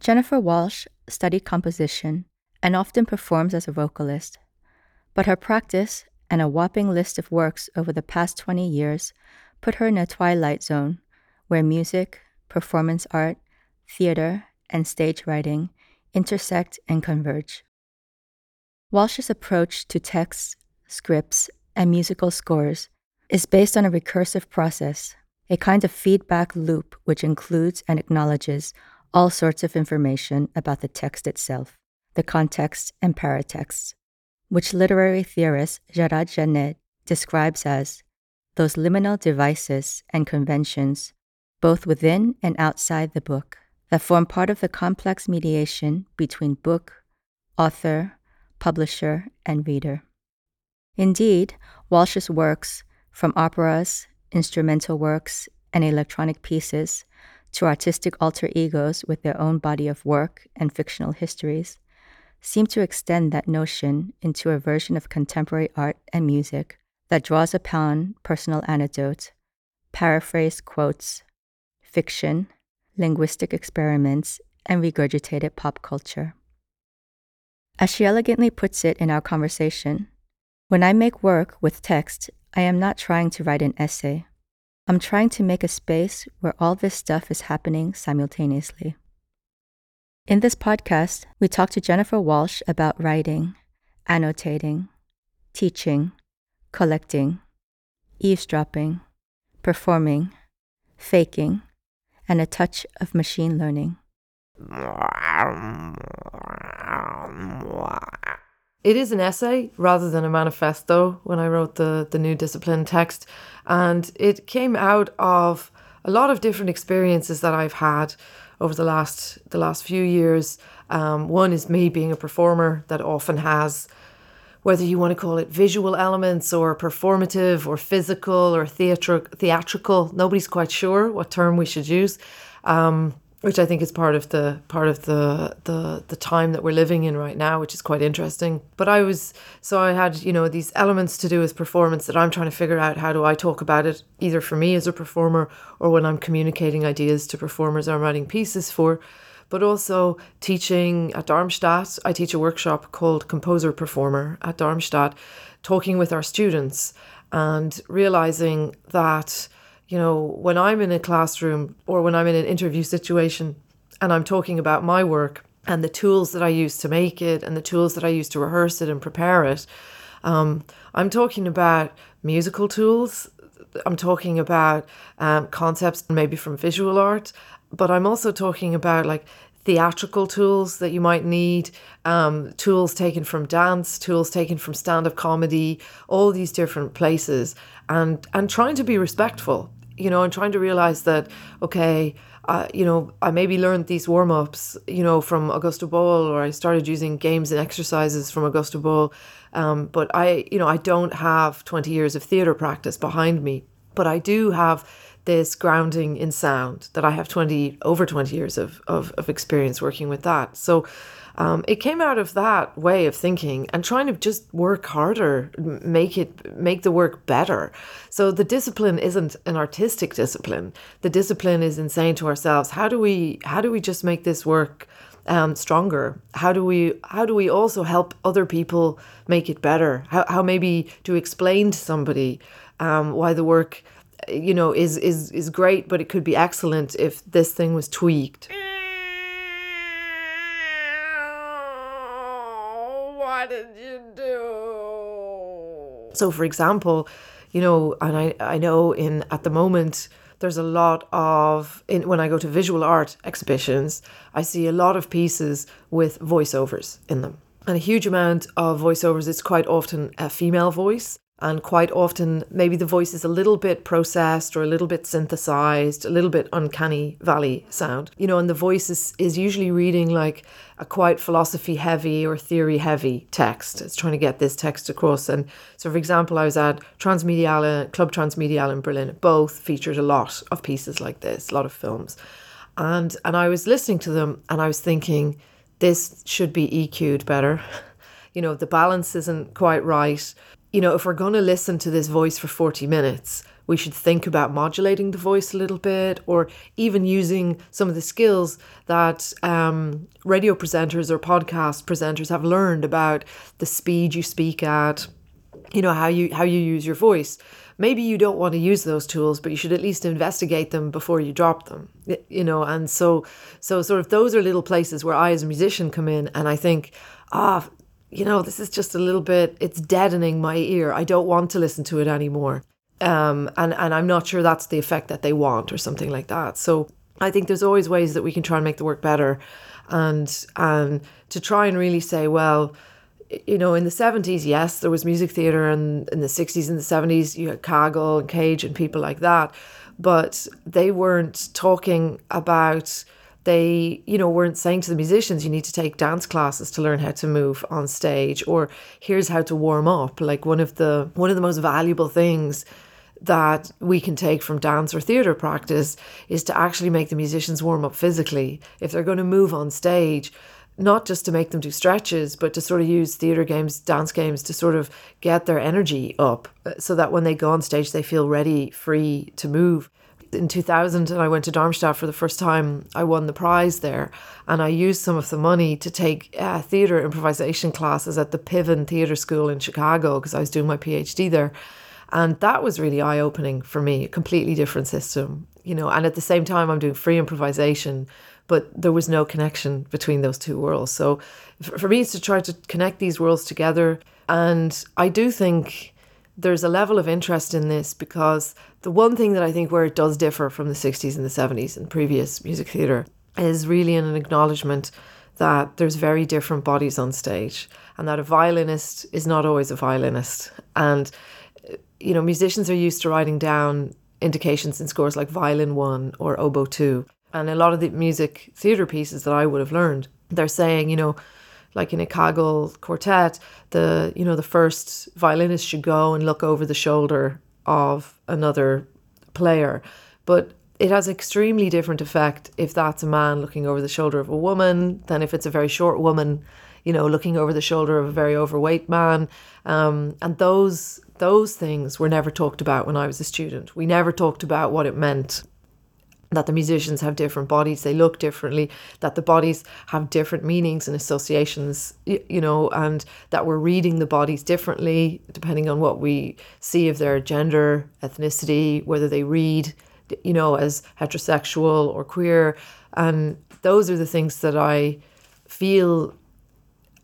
Jennifer Walshe studied composition and often performs as a vocalist, but her practice and a whopping list of works over the past 20 years put her in a twilight zone where music, performance art, theater, and stage writing intersect and converge. Walshe's approach to texts, scripts, and musical scores is based on a recursive process, a kind of feedback loop which includes and acknowledges all sorts of information about the text itself, the context and paratexts, which literary theorist Gerard Genette describes as those liminal devices and conventions, both within and outside the book, that form part of the complex mediation between book, author, publisher, and reader. Indeed, Walshe's works, from operas, instrumental works, and electronic pieces, to artistic alter egos with their own body of work and fictional histories, seem to extend that notion into a version of contemporary art and music that draws upon personal anecdotes, paraphrased quotes, fiction, linguistic experiments, and regurgitated pop culture. As she elegantly puts it in our conversation, when I make work with text, I am not trying to write an essay. I'm trying to make a space where all this stuff is happening simultaneously. In this podcast, we talk to Jennifer Walshe about writing, annotating, teaching, collecting, eavesdropping, performing, faking, and a touch of machine learning. It is an essay rather than a manifesto when I wrote the, the new discipline text. And it came out of a lot of different experiences that I've had over the last the last few years. Um, one is me being a performer that often has, whether you want to call it visual elements or performative or physical or theatri- theatrical. Nobody's quite sure what term we should use. Um, which I think is part of the part of the the the time that we're living in right now, which is quite interesting. But I was so I had you know these elements to do with performance that I'm trying to figure out how do I talk about it either for me as a performer or when I'm communicating ideas to performers I'm writing pieces for. But also teaching at Darmstadt, I teach a workshop called Composer Performer at Darmstadt, talking with our students and realizing that you know, when I'm in a classroom or when I'm in an interview situation and I'm talking about my work and the tools that I use to make it and the tools that I use to rehearse it and prepare it, um, I'm talking about musical tools. I'm talking about um, concepts maybe from visual art, but I'm also talking about like theatrical tools that you might need, um, tools taken from dance, tools taken from stand up comedy, all these different places, and, and trying to be respectful you know, and trying to realize that, okay, uh, you know, I maybe learned these warm ups, you know, from Augusto Boal, or I started using games and exercises from Augusto Boal. Um, but I, you know, I don't have 20 years of theatre practice behind me, but I do have this grounding in sound that I have 20, over 20 years of, of, of experience working with that. So, um, it came out of that way of thinking and trying to just work harder, make it make the work better. So the discipline isn't an artistic discipline. The discipline is in saying to ourselves, how do we how do we just make this work um, stronger? How do we how do we also help other people make it better? How how maybe to explain to somebody um, why the work you know is is is great, but it could be excellent if this thing was tweaked. what did you do? So, for example, you know, and I, I know in at the moment there's a lot of in, when I go to visual art exhibitions, I see a lot of pieces with voiceovers in them, and a huge amount of voiceovers. It's quite often a female voice, and quite often, maybe the voice is a little bit processed or a little bit synthesized, a little bit uncanny valley sound. You know, and the voice is, is usually reading like a quite philosophy heavy or theory heavy text. It's trying to get this text across. And so, for example, I was at Transmediale, Club Transmediale in Berlin. Both featured a lot of pieces like this, a lot of films. And, and I was listening to them and I was thinking, this should be EQ'd better. You know, the balance isn't quite right. You know, if we're going to listen to this voice for 40 minutes, we should think about modulating the voice a little bit or even using some of the skills that um, radio presenters or podcast presenters have learned about the speed you speak at you know how you how you use your voice. Maybe you don't want to use those tools but you should at least investigate them before you drop them you know and so so sort of those are little places where i as a musician come in and i think ah you know this is just a little bit it's deadening my ear i don't want to listen to it anymore um, and and i'm not sure that's the effect that they want or something like that so i think there's always ways that we can try and make the work better and and to try and really say well you know, in the 70s, yes, there was music theatre, and in the 60s and the 70s, you had Kagel and Cage and people like that. But they weren't talking about, they, you know, weren't saying to the musicians, you need to take dance classes to learn how to move on stage, or here's how to warm up. Like one of the, one of the most valuable things that we can take from dance or theatre practice is to actually make the musicians warm up physically. If they're going to move on stage, not just to make them do stretches, but to sort of use theatre games, dance games to sort of get their energy up uh, so that when they go on stage, they feel ready, free to move. In 2000, and I went to Darmstadt for the first time, I won the prize there. And I used some of the money to take uh, theatre improvisation classes at the Piven Theatre School in Chicago because I was doing my PhD there. And that was really eye opening for me, a completely different system, you know. And at the same time, I'm doing free improvisation but there was no connection between those two worlds. So for me, it's to try to connect these worlds together. And I do think there's a level of interest in this because the one thing that I think where it does differ from the 60s and the 70s and previous music theatre is really in an acknowledgement that there's very different bodies on stage and that a violinist is not always a violinist. And, you know, musicians are used to writing down indications in scores like violin one or oboe two and a lot of the music theatre pieces that I would have learned, they're saying, you know, like in a Kagel quartet, the you know the first violinist should go and look over the shoulder of another player, but it has extremely different effect if that's a man looking over the shoulder of a woman than if it's a very short woman, you know, looking over the shoulder of a very overweight man. Um, and those those things were never talked about when I was a student. We never talked about what it meant that the musicians have different bodies, they look differently, that the bodies have different meanings and associations, you know, and that we're reading the bodies differently depending on what we see of their gender, ethnicity, whether they read, you know, as heterosexual or queer. And those are the things that I feel.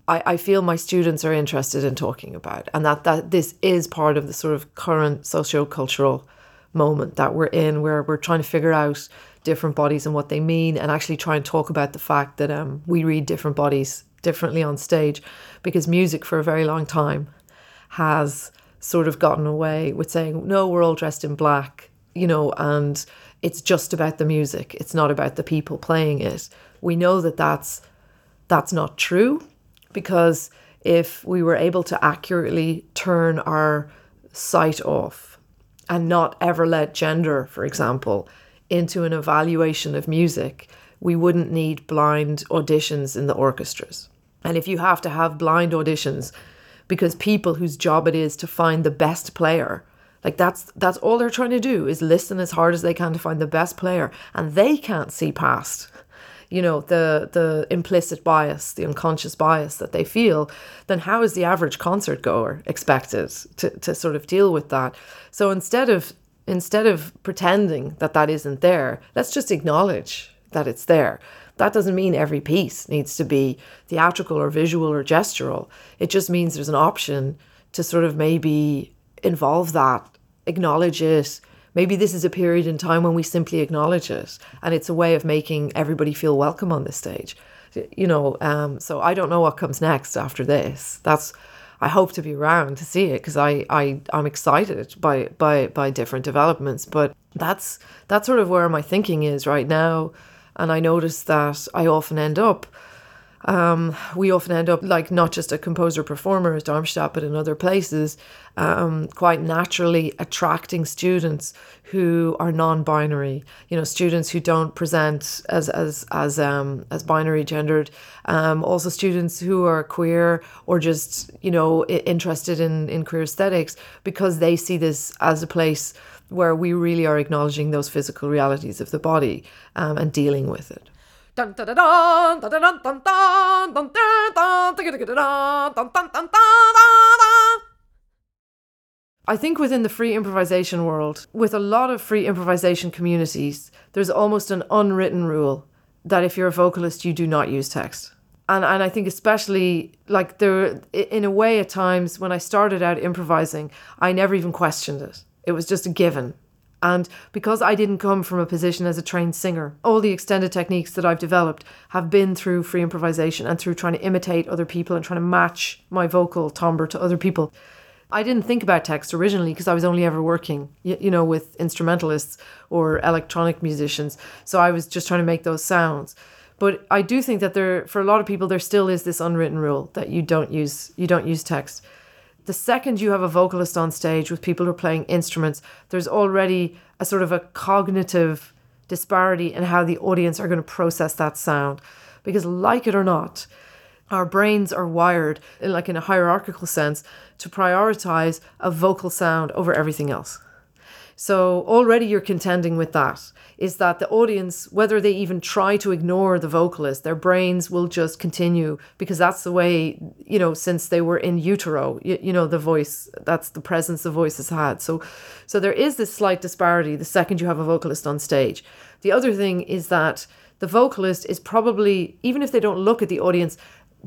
I, I feel my students are interested in talking about, and that, that this is part of the sort of current socio-cultural moment that we're in where we're trying to figure out different bodies and what they mean and actually try and talk about the fact that um, we read different bodies differently on stage because music for a very long time has sort of gotten away with saying no we're all dressed in black you know and it's just about the music. It's not about the people playing it. We know that that's that's not true because if we were able to accurately turn our sight off and not ever let gender, for example, into an evaluation of music, we wouldn't need blind auditions in the orchestras. And if you have to have blind auditions because people whose job it is to find the best player, like that's that's all they're trying to do is listen as hard as they can to find the best player and they can't see past you know the the implicit bias the unconscious bias that they feel then how is the average concert goer expected to, to sort of deal with that? So instead of instead of pretending that that isn't there let's just acknowledge that it's there. That doesn't mean every piece needs to be theatrical or visual or gestural. It just means there's an option to sort of maybe involve that acknowledge it Maybe this is a period in time when we simply acknowledge it and it's a way of making everybody feel welcome on this stage. You know, um, so I don't know what comes next after this. That's I hope to be around to see it because I, I I'm excited by by by different developments. But that's that's sort of where my thinking is right now. And I notice that I often end up um, we often end up like not just a composer performer at Darmstadt, but in other places, um, quite naturally attracting students who are non-binary. You know, students who don't present as as as um, as binary gendered. Um, also, students who are queer or just you know interested in in queer aesthetics because they see this as a place where we really are acknowledging those physical realities of the body um, and dealing with it. I think within the free improvisation world, with a lot of free improvisation communities, there's almost an unwritten rule that if you're a vocalist, you do not use text. And, and I think especially like there in a way at times when I started out improvising, I never even questioned it. It was just a given. And because I didn't come from a position as a trained singer, all the extended techniques that I've developed have been through free improvisation and through trying to imitate other people and trying to match my vocal timbre to other people. I didn't think about text originally because I was only ever working, you, know, with instrumentalists or electronic musicians. So I was just trying to make those sounds. But I do think that there, for a lot of people, there still is this unwritten rule that you don't use you don't use text. The second you have a vocalist on stage with people who are playing instruments, there's already a sort of a cognitive disparity in how the audience are going to process that sound. Because, like it or not, our brains are wired, in like in a hierarchical sense, to prioritize a vocal sound over everything else. So already you're contending with that is that the audience, whether they even try to ignore the vocalist, their brains will just continue because that's the way, you know, since they were in utero, you, you know, the voice, that's the presence the voice has had. So, so there is this slight disparity the second you have a vocalist on stage. The other thing is that the vocalist is probably, even if they don't look at the audience,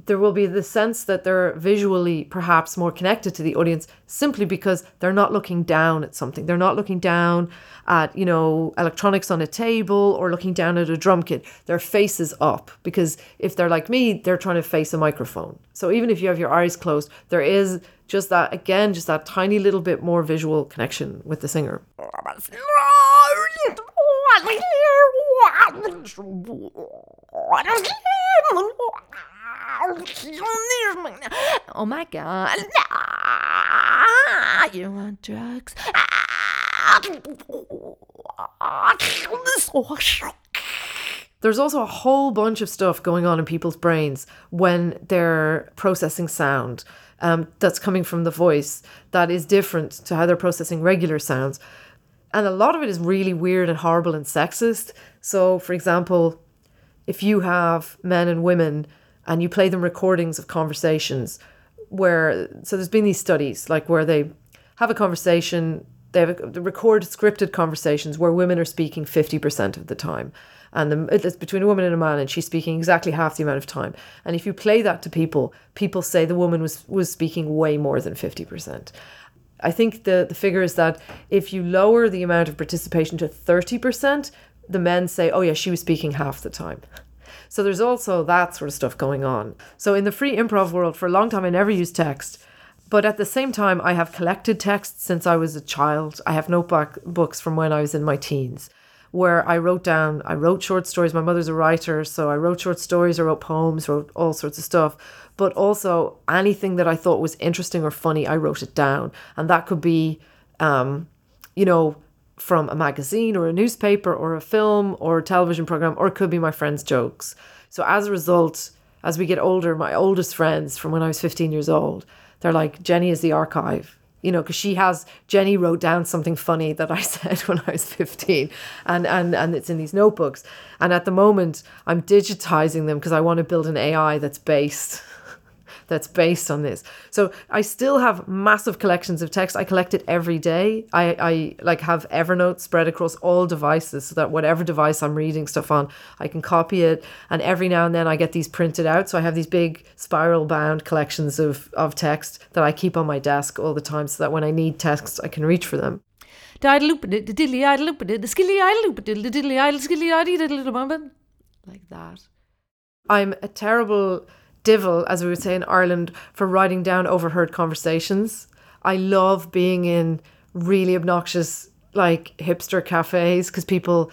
there will be the sense that they're visually perhaps more connected to the audience simply because they're not looking down at something. They're not looking down at, you know, electronics on a table or looking down at a drum kit. Their face is up because if they're like me, they're trying to face a microphone. So even if you have your eyes closed, there is just that, again, just that tiny little bit more visual connection with the singer. Oh my god. You want drugs? There's also a whole bunch of stuff going on in people's brains when they're processing sound um, that's coming from the voice that is different to how they're processing regular sounds. And a lot of it is really weird and horrible and sexist. So, for example, if you have men and women and you play them recordings of conversations where so there's been these studies like where they have a conversation they have a, they record scripted conversations where women are speaking 50% of the time. And the, it's between a woman and a man and she's speaking exactly half the amount of time. And if you play that to people people say the woman was was speaking way more than 50% I think the, the figure is that if you lower the amount of participation to 30%, the men say, oh, yeah, she was speaking half the time. So there's also that sort of stuff going on. So in the free improv world, for a long time, I never used text. But at the same time, I have collected texts since I was a child. I have notebook books from when I was in my teens where I wrote down, I wrote short stories. My mother's a writer, so I wrote short stories, I wrote poems, wrote all sorts of stuff. But also anything that I thought was interesting or funny, I wrote it down. And that could be, um, you know, from a magazine or a newspaper or a film or a television program, or it could be my friends' jokes. So as a result, as we get older, my oldest friends from when I was 15 years old, they're like, Jenny is the archive. You know, because she has Jenny wrote down something funny that I said when I was 15 and, and, and it's in these notebooks. And at the moment, I'm digitizing them because I want to build an AI that's based that's based on this. So I still have massive collections of text. I collect it every day. I, I like have Evernote spread across all devices so that whatever device I'm reading stuff on, I can copy it. And every now and then I get these printed out. So I have these big spiral bound collections of, of text that I keep on my desk all the time so that when I need text, I can reach for them. Like that. I'm a terrible divil, as we would say in Ireland, for writing down overheard conversations. I love being in really obnoxious, like hipster cafes because people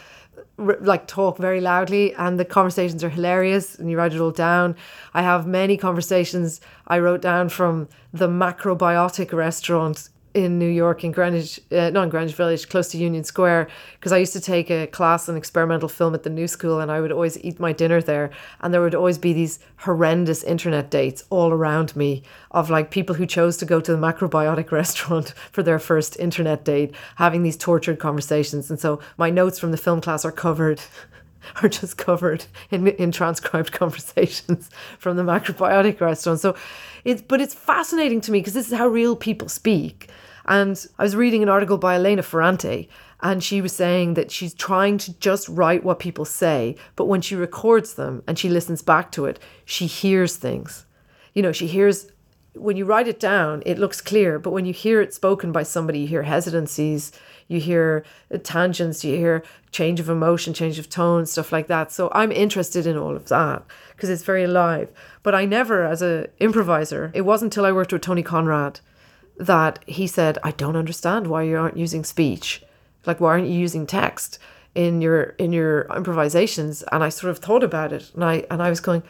like talk very loudly and the conversations are hilarious and you write it all down. I have many conversations I wrote down from the macrobiotic restaurant in New York in Greenwich, uh, not in Greenwich Village, close to Union Square, because I used to take a class in experimental film at the New School and I would always eat my dinner there. And there would always be these horrendous internet dates all around me of like people who chose to go to the macrobiotic restaurant for their first internet date, having these tortured conversations. And so my notes from the film class are covered. Are just covered in, in transcribed conversations from the macrobiotic restaurant. So it's but it's fascinating to me because this is how real people speak. And I was reading an article by Elena Ferrante, and she was saying that she's trying to just write what people say, but when she records them and she listens back to it, she hears things. You know, she hears when you write it down, it looks clear, but when you hear it spoken by somebody, you hear hesitancies, you hear tangents, you hear change of emotion, change of tone, stuff like that. So I'm interested in all of that because it's very alive. But I never, as an improviser, it wasn't until I worked with Tony Conrad that he said, I don't understand why you aren't using speech. Like, why aren't you using text in your in your improvisations? And I sort of thought about it, and I and I was going,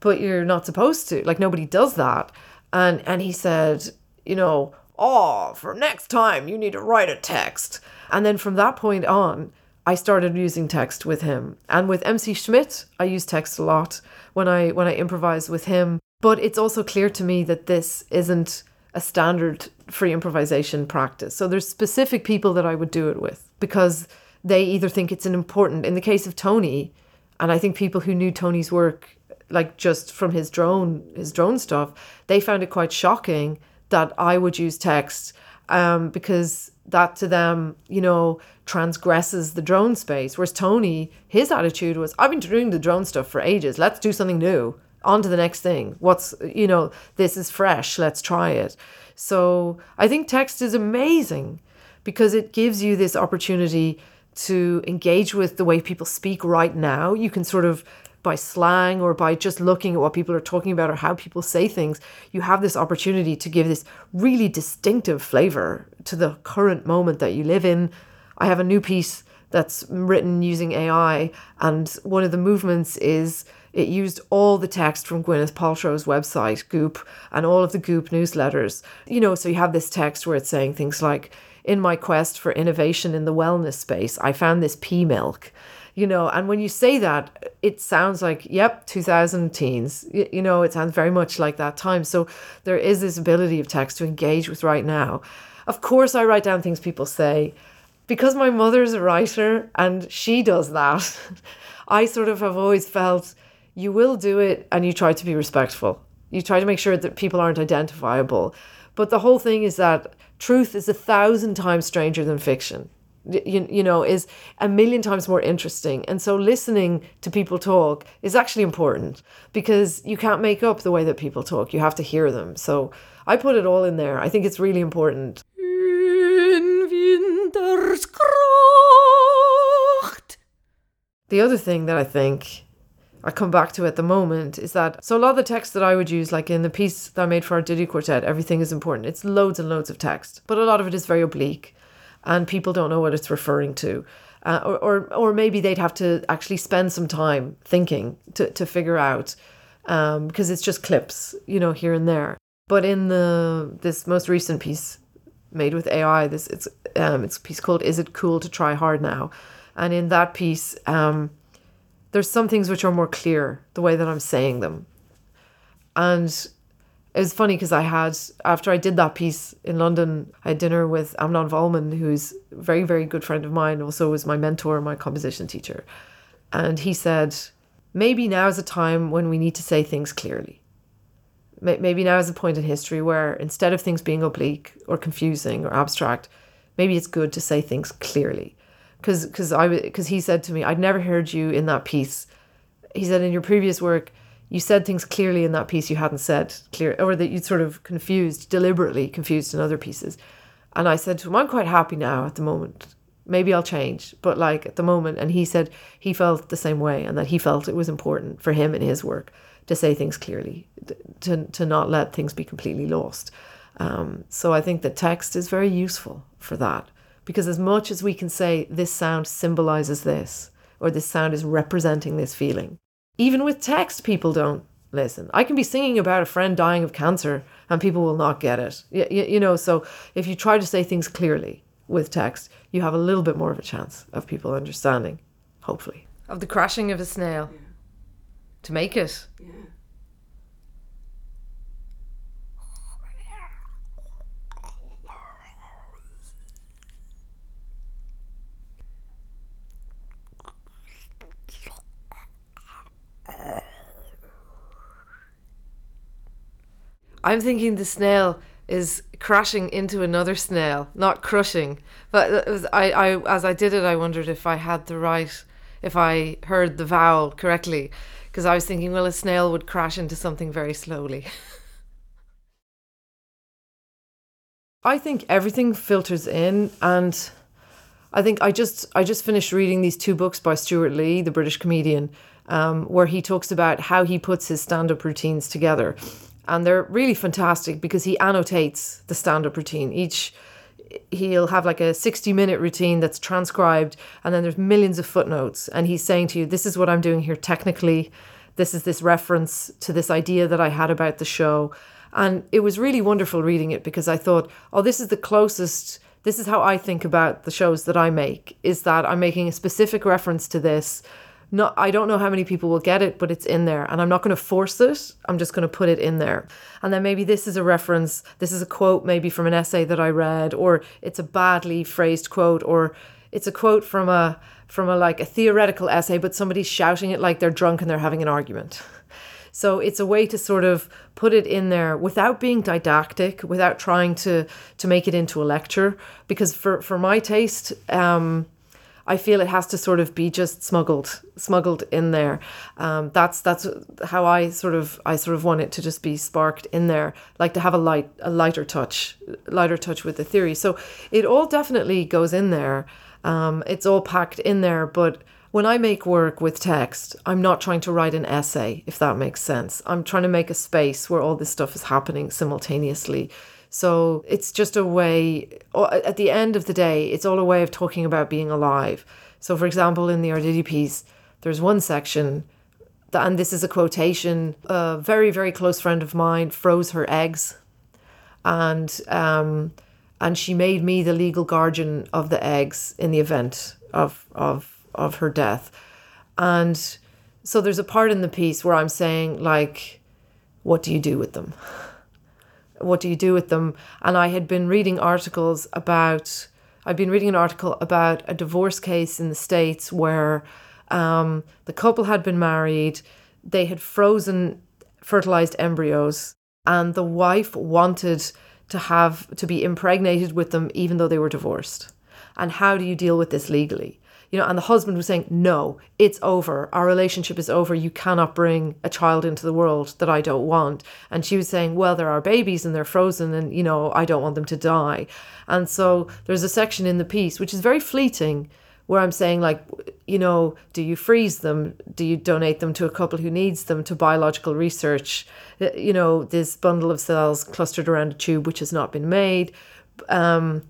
but you're not supposed to. Like, nobody does that. And and he said, you know, oh, for next time you need to write a text. And then from that point on, I started using text with him. And with MC Schmidt, I use text a lot when I when I improvise with him. But it's also clear to me that this isn't a standard free improvisation practice. So there's specific people that I would do it with because they either think it's an important in the case of Tony, and I think people who knew Tony's work like just from his drone his drone stuff, they found it quite shocking that I would use text um, because that to them, you know, transgresses the drone space. Whereas Tony, his attitude was, I've been doing the drone stuff for ages. Let's do something new on to the next thing. What's, you know, this is fresh. Let's try it. So I think text is amazing because it gives you this opportunity to engage with the way people speak right now. You can sort of, by slang or by just looking at what people are talking about or how people say things, you have this opportunity to give this really distinctive flavor to the current moment that you live in. I have a new piece that's written using AI, and one of the movements is it used all the text from Gwyneth Paltrow's website, Goop, and all of the Goop newsletters. You know, so you have this text where it's saying things like, in my quest for innovation in the wellness space, I found this pea milk. You know, and when you say that, it sounds like, yep, 2000 teens. You, know, it sounds very much like that time. So there is this ability of text to engage with right now. Of course, I write down things people say because my mother's a writer and she does that. I sort of have always felt you will do it and you try to be respectful. You try to make sure that people aren't identifiable. But the whole thing is that truth is a thousand times stranger than fiction. You, you know, is a million times more interesting. And so listening to people talk is actually important because you can't make up the way that people talk. You have to hear them. So I put it all in there. I think it's really important. The other thing that I think I come back to at the moment is that so a lot of the text that I would use, like in the piece that I made for Arditti Quartet, everything is important. It's loads and loads of text, but a lot of it is very oblique, and people don't know what it's referring to. Uh, or, or, or maybe they'd have to actually spend some time thinking to, to figure out um, because it's just clips, you know, here and there. But in the this most recent piece made with AI, this it's um, it's a piece called "Is It Cool to Try Hard Now," and in that piece, um, there's some things which are more clear the way that I'm saying them. And it was funny because I had, after I did that piece in London, I had dinner with Amnon Wolman, who's a very, very good friend of mine, also was my mentor, my composition teacher. And he said, maybe now is a time when we need to say things clearly. Maybe now is a point in history where instead of things being oblique or confusing or abstract, maybe it's good to say things clearly because because I because he said to me, I'd never heard you in that piece. He said in your previous work, you said things clearly in that piece you hadn't said clear, or that you'd sort of confused deliberately confused in other pieces. And I said to him, I'm quite happy now at the moment. Maybe I'll change, but like at the moment. And he said he felt the same way, and that he felt it was important for him in his work to say things clearly, to to not let things be completely lost. Um, so I think that text is very useful for that because as much as we can say this sound symbolizes this, or this sound is representing this feeling. Even with text, people don't listen. I can be singing about a friend dying of cancer and people will not get it. You, you, you know, so if you try to say things clearly with text, you have a little bit more of a chance of people understanding, hopefully. Of the crashing of a snail. Yeah. To make it. Yeah. I'm thinking the snail is crashing into another snail, not crushing. But was, I, I, as I did it, I wondered if I had the right, if I heard the vowel correctly, because I was thinking, well, a snail would crash into something very slowly. I think everything filters in, and I think I just I just finished reading these two books by Stewart Lee, the British comedian, um, where he talks about how he puts his stand-up routines together and they're really fantastic because he annotates the stand-up routine. Each he'll have like a 60 minute routine that's transcribed and then there's millions of footnotes. And he's saying to you this is what i'm doing here technically. This is this reference to this idea that i had about the show. And it was really wonderful reading it because i thought oh this is the closest this is how i think about the shows that i make is that i'm making a specific reference to this not I don't know how many people will get it, but it's in there. And I'm not going to force it. I'm just going to put it in there. And then maybe this is a reference, this is a quote maybe from an essay that I read, or it's a badly phrased quote, or it's a quote from a from a like a theoretical essay, but somebody's shouting it like they're drunk and they're having an argument. So it's a way to sort of put it in there without being didactic, without trying to to make it into a lecture. Because for for my taste, um, I feel it has to sort of be just smuggled, smuggled in there. Um, that's that's how I sort of I sort of want it to just be sparked in there, like to have a light, a lighter touch, lighter touch with the theory. So it all definitely goes in there. Um, it's all packed in there, but when I make work with text, I'm not trying to write an essay, if that makes sense. I'm trying to make a space where all this stuff is happening simultaneously. So it's just a way, at the end of the day, it's all a way of talking about being alive. So, for example, in the Arditti piece, there's one section, that, and this is a quotation a very, very close friend of mine froze her eggs. And, um, and she made me the legal guardian of the eggs in the event of, of, of her death. And so there's a part in the piece where I'm saying, like, what do you do with them? what do you do with them? And I had been reading articles about, I'd been reading an article about a divorce case in the States where um, the couple had been married, they had frozen fertilized embryos, and the wife wanted to have to be impregnated with them even though they were divorced. And how do you deal with this legally? You know, and the husband was saying, No, it's over. Our relationship is over. You cannot bring a child into the world that I don't want. And she was saying, Well, there are babies and they're frozen and, you know, I don't want them to die. And so there's a section in the piece which is very fleeting where I'm saying, like, you know, do you freeze them? Do you donate them to a couple who needs them to biological research? Uh, you know, this bundle of cells clustered around a tube which has not been made. Um,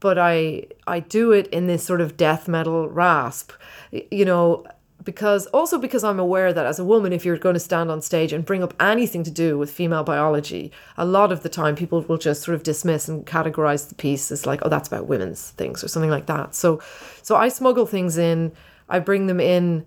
but I I do it in this sort of death metal rasp, you know, because also because I'm aware that as a woman, if you're going to stand on stage and bring up anything to do with female biology, a lot of the time people will just sort of dismiss and categorize the piece as like, oh, that's about women's things or something like that. So, so I smuggle things in, I bring them in.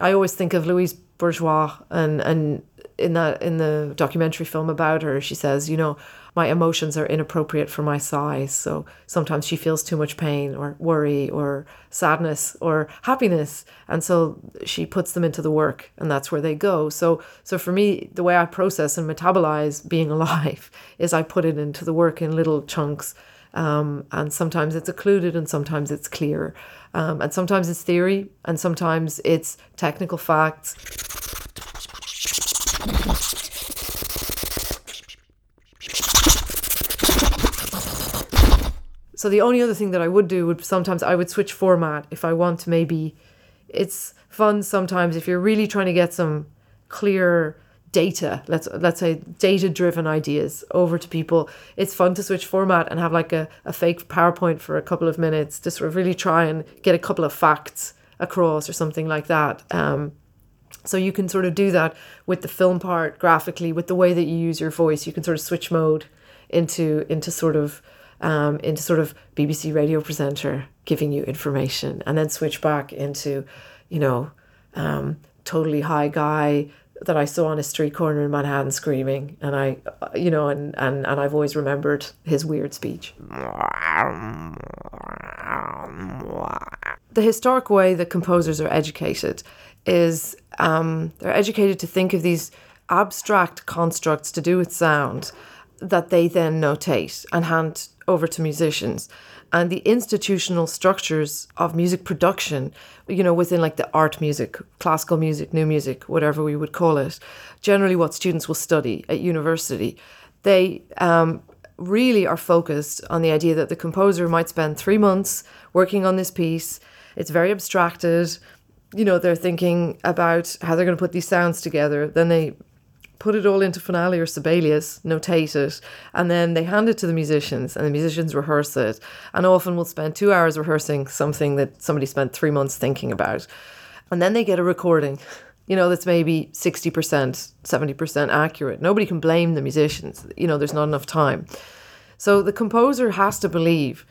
I always think of Louise Bourgeois and and in that in the documentary film about her, she says, you know, my emotions are inappropriate for my size. So sometimes she feels too much pain or worry or sadness or happiness. And so she puts them into the work and that's where they go. So so for me, the way I process and metabolize being alive is I put it into the work in little chunks. Um, and sometimes it's occluded and sometimes it's clear. Um, and sometimes it's theory and sometimes it's technical facts. So the only other thing that I would do would sometimes I would switch format if I want to maybe it's fun sometimes if you're really trying to get some clear data let's let's say data driven ideas over to people it's fun to switch format and have like a, a fake powerpoint for a couple of minutes to sort of really try and get a couple of facts across or something like that. Um, so you can sort of do that with the film part graphically, with the way that you use your voice. You can sort of switch mode into into sort of um, into sort of BBC radio presenter giving you information, and then switch back into, you know, um, totally high guy that I saw on a street corner in Manhattan screaming, and I, you know, and and and I've always remembered his weird speech. The historic way that composers are educated is um, they're educated to think of these abstract constructs to do with sound that they then notate and hand over to musicians. And the institutional structures of music production you know within like the art music classical music new music whatever we would call it generally what students will study at university they um, really are focused on the idea that the composer might spend three months working on this piece. It's very abstracted. You know they're thinking about how they're going to put these sounds together. Then they put it all into finale or Sibelius, notate it, and then they hand it to the musicians, and the musicians rehearse it. And often will spend two hours rehearsing something that somebody spent three months thinking about. And then they get a recording, you know, that's maybe 60%, 70% accurate. Nobody can blame the musicians. You know, there's not enough time. So the composer has to believe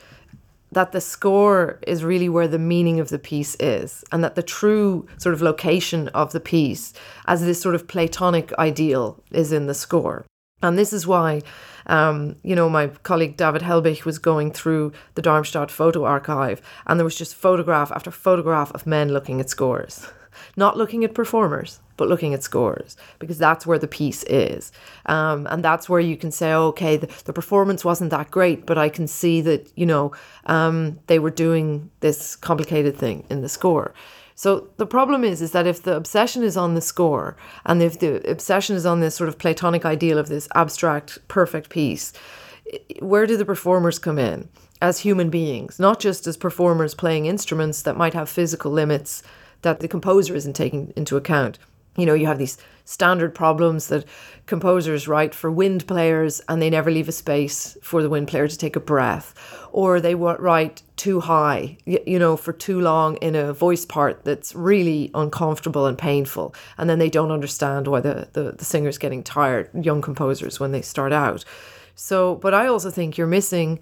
that the score is really where the meaning of the piece is, and that the true sort of location of the piece, as this sort of Platonic ideal, is in the score. And this is why, um, you know, my colleague David Helbig was going through the Darmstadt photo archive, and there was just photograph after photograph of men looking at scores, not looking at performers, but looking at scores because that's where the piece is. Um, and that's where you can say, okay, the, the, performance wasn't that great, but I can see that, you know, um, they were doing this complicated thing in the score. So the problem is, is that if the obsession is on the score and if the obsession is on this sort of Platonic ideal of this abstract, perfect piece, where do the performers come in? As human beings, not just as performers playing instruments that might have physical limits that the composer isn't taking into account you know, you have these standard problems that composers write for wind players and they never leave a space for the wind player to take a breath. Or they write too high, you know, for too long in a voice part that's really uncomfortable and painful. And then they don't understand why the, the, the singer's getting tired, young composers, when they start out. So, but I also think you're missing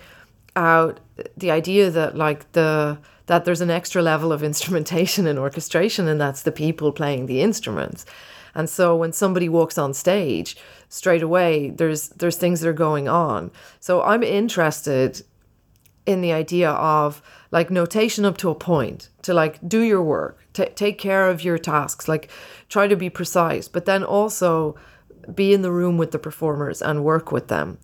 out the idea that, like, the that there's an extra level of instrumentation and orchestration, and that's the people playing the instruments. And so when somebody walks on stage, straight away there's there's things that are going on. So I'm interested in the idea of like notation up to a point to like do your work, t- take care of your tasks, like try to be precise, but then also be in the room with the performers and work with them.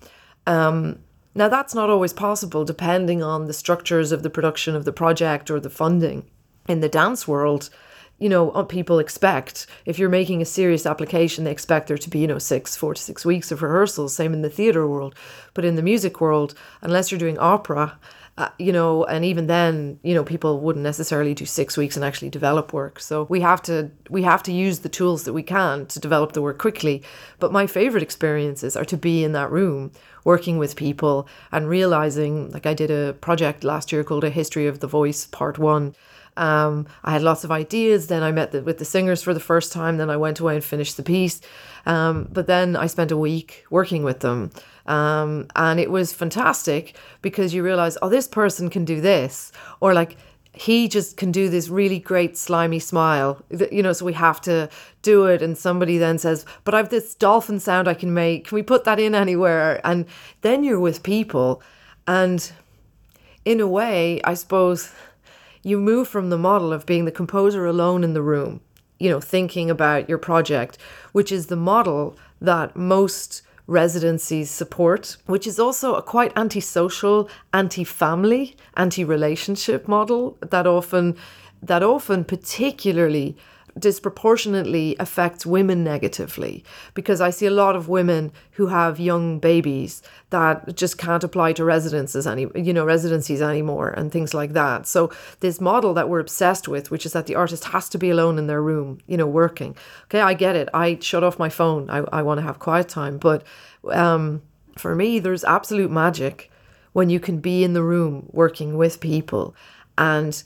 Um, now, that's not always possible depending on the structures of the production of the project or the funding. In the dance world, you know, uh, people expect if you're making a serious application, they expect there to be, you know, six, four to six weeks of rehearsals. Same in the theatre world. But in the music world, unless you're doing opera, uh, you know, and even then, you know, people wouldn't necessarily do six weeks and actually develop work. So we have to we have to use the tools that we can to develop the work quickly. But my favorite experiences are to be in that room working with people and realizing, like I did a project last year called A History of the Voice Part One. Um, I had lots of ideas. Then I met the, with the singers for the first time. Then I went away and finished the piece. Um, but then I spent a week working with them. Um, and it was fantastic because you realize, oh, this person can do this. Or like, he just can do this really great slimy smile. You know so we have to do it. And somebody then says but i've this dolphin sound i can make. Can we put that in anywhere? And then you're with people. And in a way i suppose you move from the model of being the composer alone in the room you know thinking about your project which is the model that most residencies support, which is also a quite antisocial, anti-family, anti-relationship model that often that often particularly disproportionately affects women negatively because I see a lot of women who have young babies that just can't apply to residences any you know residencies anymore and things like that. So this model that we're obsessed with, which is that the artist has to be alone in their room, you know, working. Okay, I get it. I shut off my phone. I, I want to have quiet time. But um, for me, there's absolute magic when you can be in the room working with people and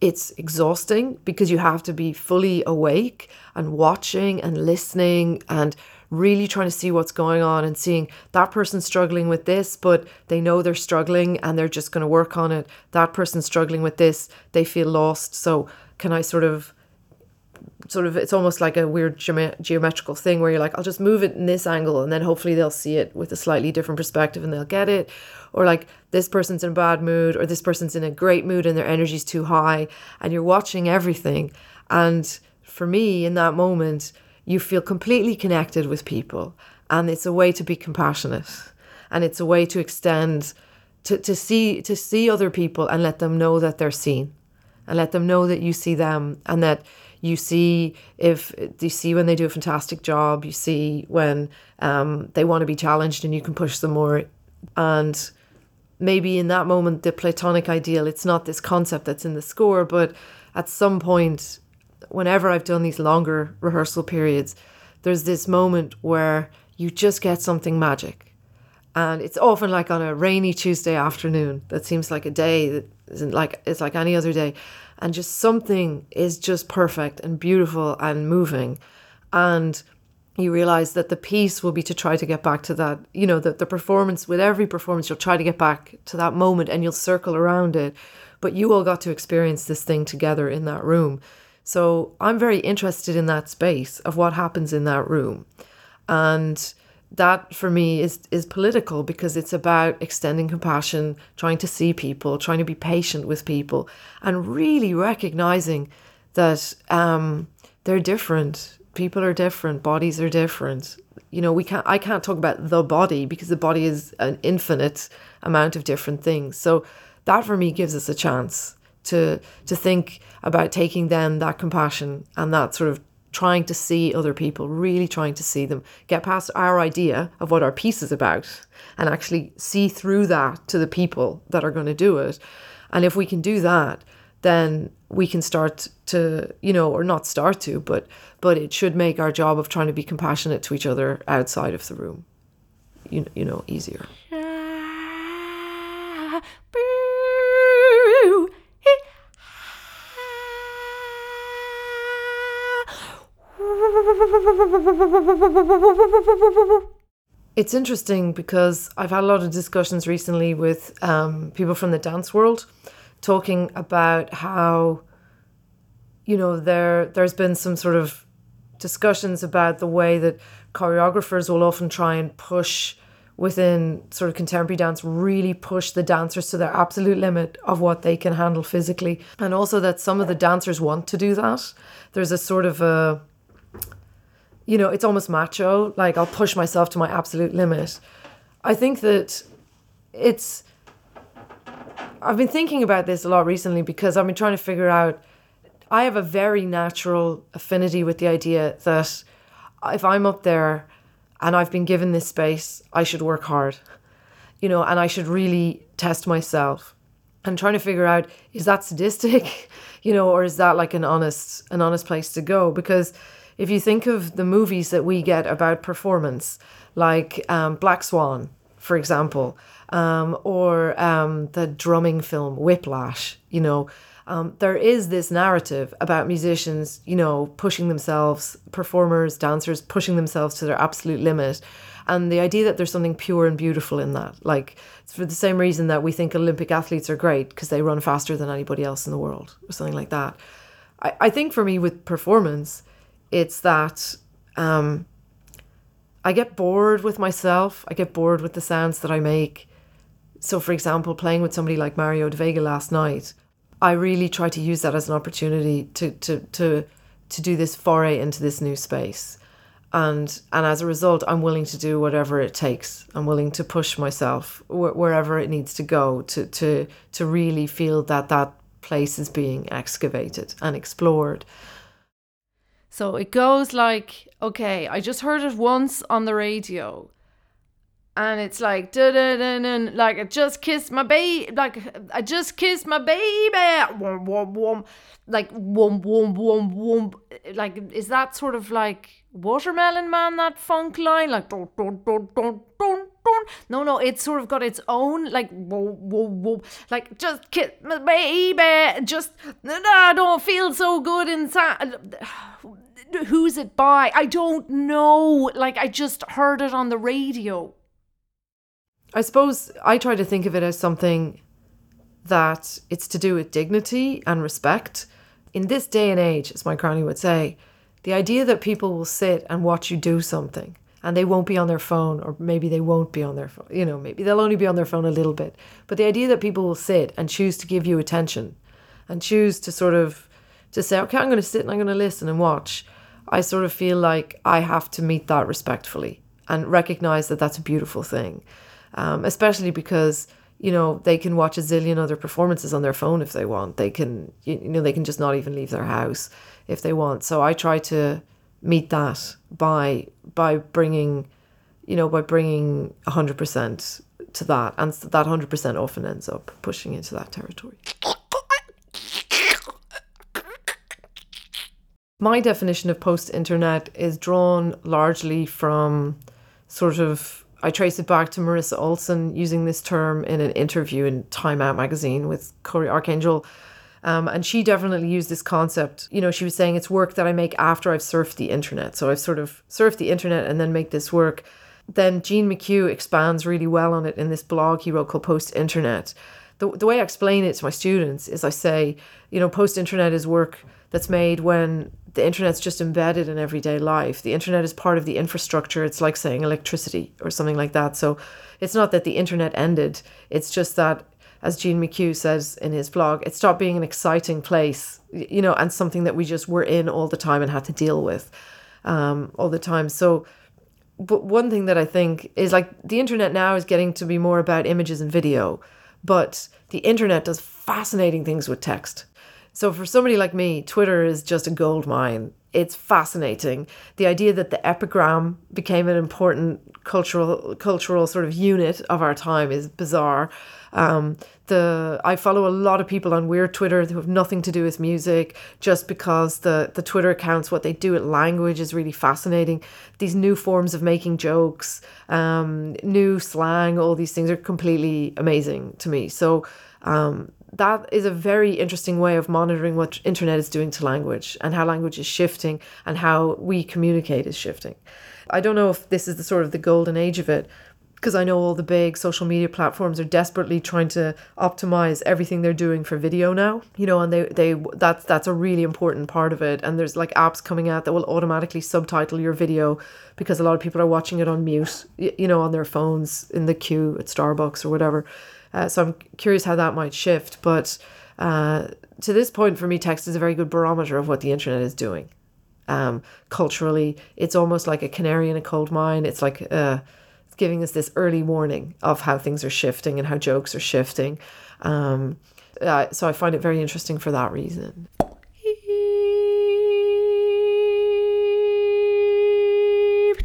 it's exhausting because you have to be fully awake and watching and listening and really trying to see what's going on and seeing that person struggling with this, but they know they're struggling and they're just going to work on it. That person struggling with this, they feel lost. So, can I sort of sort of it's almost like a weird geometrical thing where you're like I'll just move it in this angle and then hopefully they'll see it with a slightly different perspective and they'll get it. Or like this person's in a bad mood or this person's in a great mood and their energy's too high and you're watching everything. And for me in that moment you feel completely connected with people and it's a way to be compassionate and it's a way to extend to, to see to see other people and let them know that they're seen and let them know that you see them and that you see if you see when they do a fantastic job? You see when um, they want to be challenged and you can push them more. And maybe in that moment the platonic ideal it's not this concept that's in the score but at some point whenever i've done these longer rehearsal periods there's this moment where you just get something magic. And it's often like on a rainy tuesday afternoon that seems like a day that isn't like it's like any other day and just something is just perfect and beautiful and moving. And you realize that the piece will be to try to get back to that you know the, the performance with every performance you'll try to get back to that moment and you'll circle around it. But you all got to experience this thing together in that room. So i'm very interested in that space of what happens in that room. And that for me is is political because it's about extending compassion, trying to see people, trying to be patient with people, and really recognizing that um, they're different. People are different. Bodies are different. You know, we can't. I can't talk about the body because the body is an infinite amount of different things. So that for me gives us a chance to to think about taking then that compassion and that sort of trying to see other people, really trying to see them, get past our idea of what our piece is about, and actually see through that to the people that are going to do it. And if we can do that, then we can start to, you know, or not start to, but but it should make our job of trying to be compassionate to each other outside of the room, you you know, easier. It's interesting because I've had a lot of discussions recently with um, people from the dance world talking about how, you know, there there's been some sort of discussions about the way that choreographers will often try and push within sort of contemporary dance really push the dancers to their absolute limit of what they can handle physically. And also that some of the dancers want to do that. There's a sort of a you know, it's almost macho. Like I'll push myself to my absolute limit. I think that it's. I've been thinking about this a lot recently because I've been trying to figure out. I have a very natural affinity with the idea that if I'm up there and I've been given this space, I should work hard, you know, and I should really test myself. And trying to figure out is that sadistic, you know, or is that like an honest, an honest place to go? Because if you think of the movies that we get about performance, like um, Black Swan, for example, um, or um, the drumming film Whiplash, you know, um, there is this narrative about musicians, you know, pushing themselves, performers, dancers, pushing themselves to their absolute limit. And the idea that there's something pure and beautiful in that. Like, it's for the same reason that we think Olympic athletes are great because they run faster than anybody else in the world, or something like that. I, I think for me, with performance, it's that um, I get bored with myself. I get bored with the sounds that I make. So, for example, playing with somebody like Mario de Vega last night, I really try to use that as an opportunity to to to to do this foray into this new space. And and as a result, I'm willing to do whatever it takes. I'm willing to push myself wh- wherever it needs to go to to to really feel that that place is being excavated and explored. So it goes like, okay, I just heard it once on the radio. And it's like, like I just kissed my baby, like I just kissed my baby, wom wom wom, like wom wom wom wom, like is that sort of like Watermelon Man, that funk line, like dun, dun, dun, dun. No, no, it's sort of got its own like whoa, whoa, whoa, like just kiss baby, just I don't feel so good inside. Who's it by? I don't know. Like I just heard it on the radio. I suppose I try to think of it as something that it's to do with dignity and respect. In this day and age, as my granny would say, the idea that people will sit and watch you do something and they won't be on their phone, or maybe they won't be on their phone, you know, maybe they'll only be on their phone a little bit. But the idea that people will sit and choose to give you attention and choose to sort of to say, okay, I'm going to sit and I'm going to listen and watch, I sort of feel like I have to meet that respectfully and recognize that that's a beautiful thing, um, especially because you know they can watch a zillion other performances on their phone if they want. They can you know they can just not even leave their house if they want. So I try to meet that by by bringing you know by bringing 100% to that and that 100% often ends up pushing into that territory my definition of post internet is drawn largely from sort of I trace it back to Marisa Olson using this term in an interview in Time Out magazine with Cory Arcangel. Um, and she definitely used this concept. You know, she was saying it's work that I make after I've surfed the internet. So I've sort of surfed the internet and then make this work. Then Gene McHugh expands really well on it in this blog he wrote called Post Internet. The, the way I explain it to my students is I say, you know, post internet is work that's made when the internet's just embedded in everyday life. The internet is part of the infrastructure. It's like saying electricity or something like that. So it's not that the internet ended, it's just that as Gene McHugh says in his blog, it stopped being an exciting place, you know, and something that we just were in all the time and had to deal with um, all the time. So, but one thing that I think is like the internet now is getting to be more about images and video, but the internet does fascinating things with text. So for somebody like me, Twitter is just a gold mine. It's fascinating. The idea that the epigram became an important cultural cultural sort of unit of our time is bizarre. Um, the I follow a lot of people on weird Twitter who have nothing to do with music, just because the the Twitter accounts, what they do with language is really fascinating. These new forms of making jokes, um, new slang, all these things are completely amazing to me. So. Um, that is a very interesting way of monitoring what internet is doing to language and how language is shifting and how we communicate is shifting. I don't know if this is the sort of the golden age of it, because I know all the big social media platforms are desperately trying to optimize everything they're doing for video now. You know, and they they that's that's a really important part of it. And there's like apps coming out that will automatically subtitle your video because a lot of people are watching it on mute, you know, on their phones in the queue at Starbucks or whatever. Uh, so I'm curious how that might shift. But uh, to this point, for me, text is a very good barometer of what the internet is doing. Um, culturally, it's almost like a canary in a cold mine. It's like uh, giving us this early warning of how things are shifting and how jokes are shifting. Um, uh, so I find it very interesting for that reason.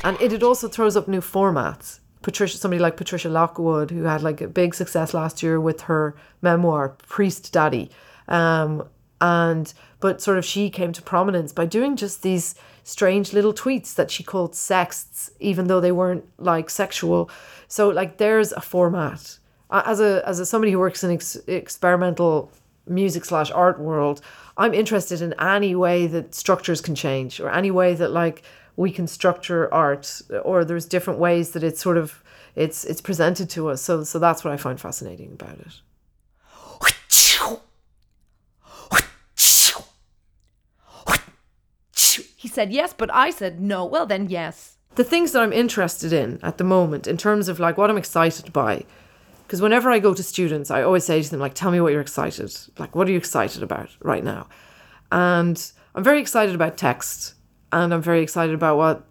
And it, it also throws up new formats. Patricia, somebody like Patricia Lockwood, who had like a big success last year with her memoir, Priestdaddy. Um, and but sort of she came to prominence by doing just these strange little tweets that she called sexts, even though they weren't like sexual. So like there's a format. As a as a somebody who works in ex- experimental music slash art world, I'm interested in any way that structures can change or any way that like we can structure art or there's different ways that it's sort of it's it's presented to us. So so that's what I find fascinating about it. He said yes, but I said no. Well, then yes. The things that I'm interested in at the moment, in terms of like what I'm excited by, because whenever I go to students, I always say to them, like, tell me what you're excited. Like, what are you excited about right now? And I'm very excited about text, and I'm very excited about what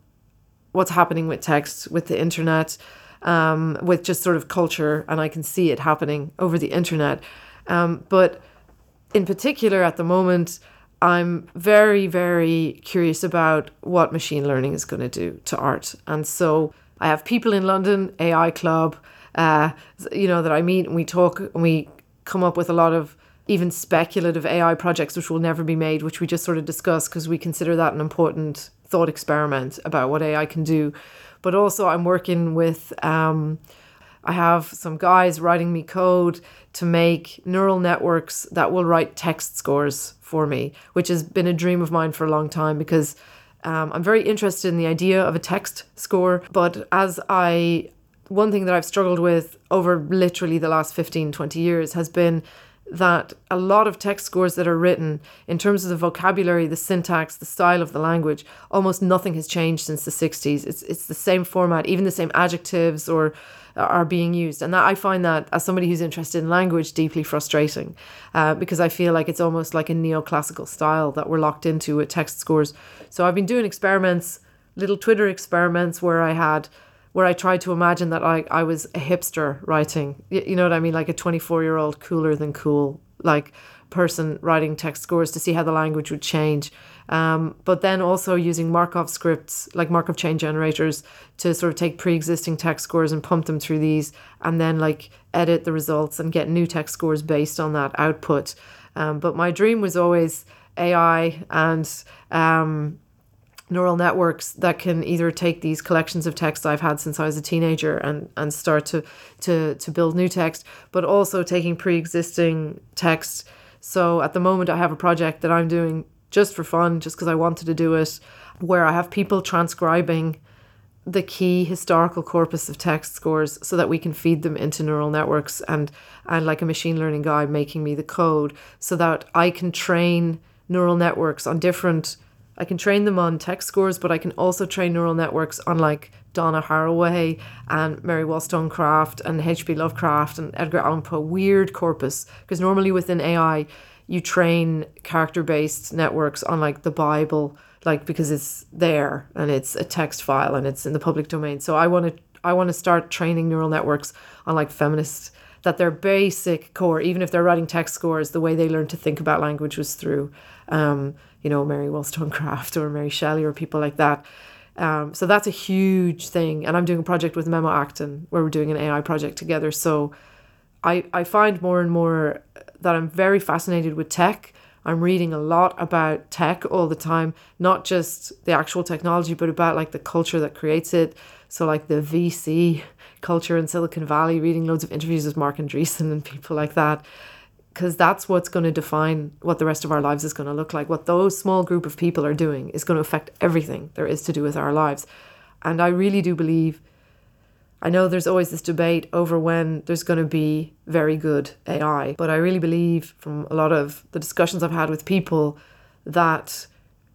what's happening with text, with the internet, um, with just sort of culture, and I can see it happening over the internet. Um, but in particular, at the moment, I'm very, very curious about what machine learning is going to do to art. And so I have people in London, AI Club, uh, you know, that I meet and we talk and we come up with a lot of even speculative AI projects which will never be made, which we just sort of discuss because we consider that an important thought experiment about what AI can do. But also, I'm working with, um, I have some guys writing me code to make neural networks that will write text scores for me, which has been a dream of mine for a long time because um, I'm very interested in the idea of a text score. But as I, one thing that I've struggled with over literally the last 15, 20 years has been that a lot of text scores that are written in terms of the vocabulary, the syntax, the style of the language, almost nothing has changed since the 60s. It's it's the same format, even the same adjectives or are being used. And that I find that as somebody who's interested in language deeply frustrating uh, because I feel like it's almost like a neoclassical style that we're locked into with text scores. So I've been doing experiments, little Twitter experiments where I had where I tried to imagine that I, I was a hipster writing, you know what I mean? Like a 24 year old cooler than cool, like person writing text scores to see how the language would change. Um, but then also using Markov scripts, like Markov chain generators, to sort of take pre existing text scores and pump them through these and then like edit the results and get new text scores based on that output. Um, but my dream was always AI and um, neural networks that can either take these collections of text I've had since I was a teenager and and start to to to build new text, but also taking pre-existing text. So at the moment I have a project that I'm doing just for fun, just because I wanted to do it, where I have people transcribing the key historical corpus of text scores so that we can feed them into neural networks and and like a machine learning guy making me the code so that I can train neural networks on different I can train them on text scores, but I can also train neural networks on like Donna Haraway and Mary Wollstonecraft and H.P. Lovecraft and Edgar Allan Poe. Weird corpus. Because normally within AI, you train character based networks on like the Bible, like because it's there and it's a text file and it's in the public domain. So I want to I want to start training neural networks on like feminist that their basic core, even if they're writing text scores, the way they learn to think about language was through um, you know, Mary Wollstonecraft or Mary Shelley or people like that. Um, so that's a huge thing. And I'm doing a project with Memo Akten where we're doing an AI project together. So I, I find more and more that I'm very fascinated with tech. I'm reading a lot about tech all the time, not just the actual technology, but about like the culture that creates it. So like the VC culture in Silicon Valley, reading loads of interviews with Marc Andreessen and people like that because that's what's going to define what the rest of our lives is going to look like. What those small group of people are doing is going to affect everything there is to do with our lives. And I really do believe, I know there's always this debate over when there's going to be very good AI, but I really believe from a lot of the discussions I've had with people that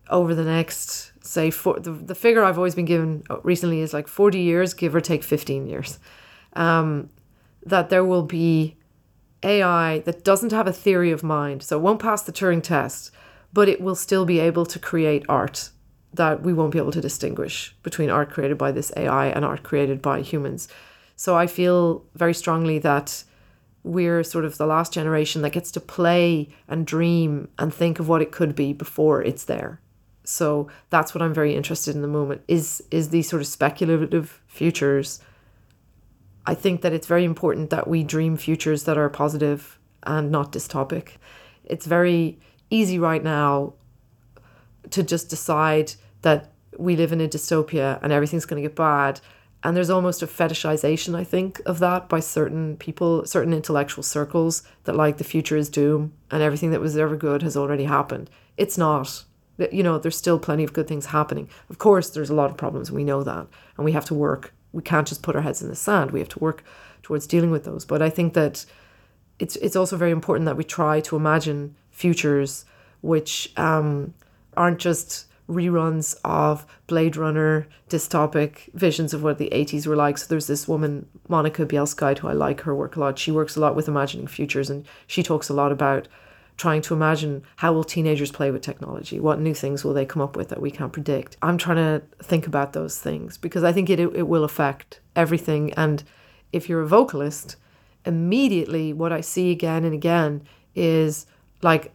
over the next, say, for, the, the figure I've always been given recently is like 40 years, give or take 15 years, um, that there will be AI that doesn't have a theory of mind, so it won't pass the Turing test, but it will still be able to create art that we won't be able to distinguish between art created by this AI and art created by humans. So I feel very strongly that we're sort of the last generation that gets to play and dream and think of what it could be before it's there. So that's what I'm very interested in the moment is is these sort of speculative futures I think that it's very important that we dream futures that are positive and not dystopic. It's very easy right now to just decide that we live in a dystopia and everything's going to get bad. And there's almost a fetishization, I think, of that by certain people, certain intellectual circles that like the future is doom and everything that was ever good has already happened. It's not. You know, there's still plenty of good things happening. Of course, there's a lot of problems, and we know that. And we have to work we can't just put our heads in the sand. We have to work towards dealing with those. But I think that it's it's also very important that we try to imagine futures which um, aren't just reruns of Blade Runner dystopic visions of what the 80s were like. So there's this woman, Monika Bielskyte, who I like her work a lot. She works a lot with imagining futures and she talks a lot about trying to imagine how will teenagers play with technology? What new things will they come up with that we can't predict? I'm trying to think about those things because i think it, it will affect everything. And if you're a vocalist immediately what i see again and again is like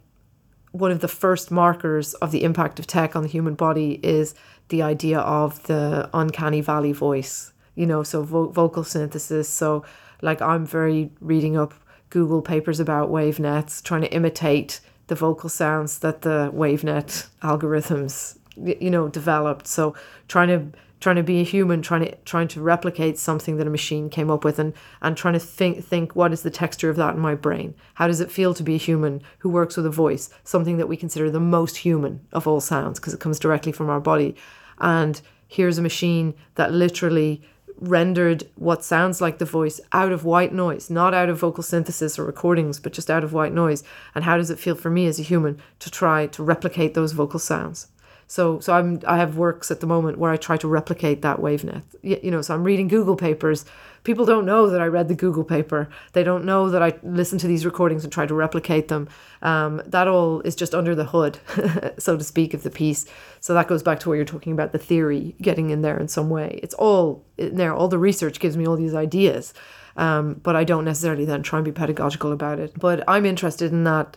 one of the first markers of the impact of tech on the human body is the idea of the uncanny valley voice you know so vo- vocal synthesis. So like i'm very reading up Google papers about WaveNets, trying to imitate the vocal sounds that the WaveNet algorithms you know developed. So trying to trying to be a human trying to trying to replicate something that a machine came up with and and trying to think think what is the texture of that in my brain? How does it feel to be a human who works with a voice something that we consider the most human of all sounds because it comes directly from our body? And here's a machine that literally rendered what sounds like the voice out of white noise, not out of vocal synthesis or recordings, but just out of white noise. And how does it feel for me as a human to try to replicate those vocal sounds? So, so I'm I have works at the moment where I try to replicate that wavenet. You, you know, so I'm reading Google papers. People don't know that I read the Google paper. They don't know that I listen to these recordings and try to replicate them. Um, that all is just under the hood, so to speak, of the piece. So that goes back to what you're talking about the theory getting in there in some way. It's all in there. All the research gives me all these ideas, um, but I don't necessarily then try and be pedagogical about it. But I'm interested in that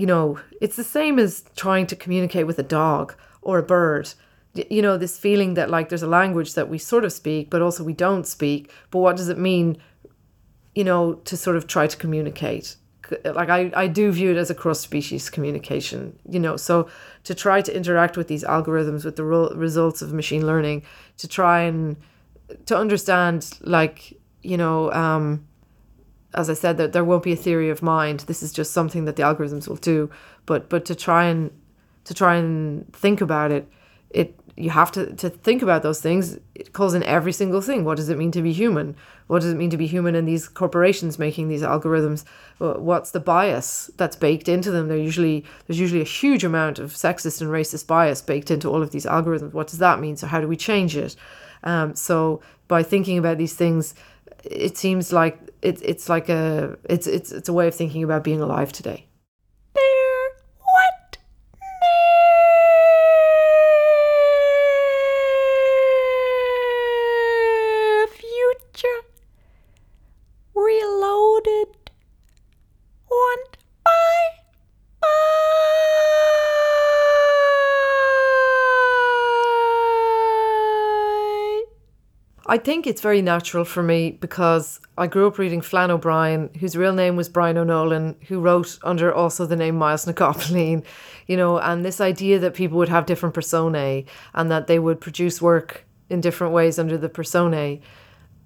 you know, it's the same as trying to communicate with a dog or a bird. You know, this feeling that like there's a language that we sort of speak, but also we don't speak. But what does it mean, you know, to sort of try to communicate? Like I, I do view it as a cross species communication, you know. So to try to interact with these algorithms, with the ro- results of machine learning, to try and to understand, like, you know, um, as I said, that there won't be a theory of mind. This is just something that the algorithms will do. But but to try and to try and think about it, it you have to to think about those things. It calls in every single thing. What does it mean to be human? What does it mean to be human in these corporations making these algorithms? What's the bias that's baked into them? They're usually there's usually a huge amount of sexist and racist bias baked into all of these algorithms. What does that mean? So how do we change it? Um, so by thinking about these things, it seems like it's it's like a it's it's it's a way of thinking about being alive today. There, what? Future reloaded. Want bye bye. I think it's very natural for me because I grew up reading Flann O'Brien, whose real name was Brian O'Nolan, who wrote under also the name Myles na you know, and this idea that people would have different personae and that they would produce work in different ways under the personae.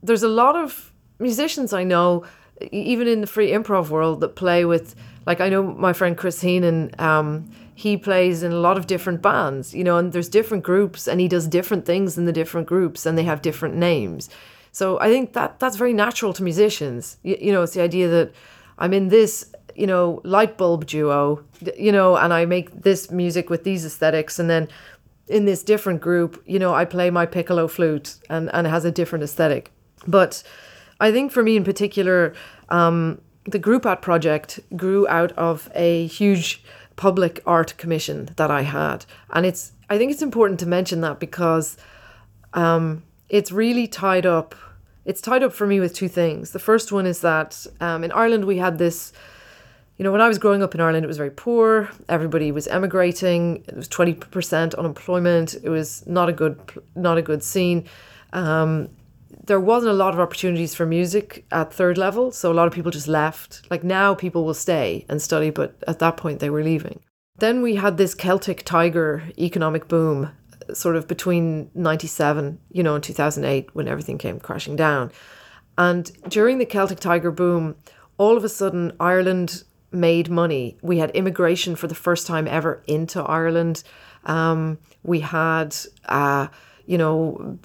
There's a lot of musicians I know, even in the free improv world, that play with, like, I know my friend Chris Heenan, um, he plays in a lot of different bands, you know, and there's different groups and he does different things in the different groups and they have different names. So I think that that's very natural to musicians. You, you know, it's the idea that I'm in this, you know, light bulb duo, you know, and I make this music with these aesthetics and then in this different group, you know, I play my piccolo flute and, and it has a different aesthetic. But I think for me in particular, um, the Grúpat project grew out of a huge public art commission that I had. And it's I think it's important to mention that because um, it's really tied up. It's tied up for me with two things. The first one is that um, in Ireland we had this. You know, when I was growing up in Ireland, it was very poor. Everybody was emigrating. It was twenty percent unemployment. It was not a good, not a good scene. Um, there wasn't a lot of opportunities for music at third level, so a lot of people just left. Like now, people will stay and study, but at that point, they were leaving. Then we had this Celtic Tiger economic boom, sort of between 97, you know, and 2008 when everything came crashing down. And during the Celtic Tiger boom, all of a sudden, Ireland made money. We had immigration for the first time ever into Ireland. Um, we had, uh, you know,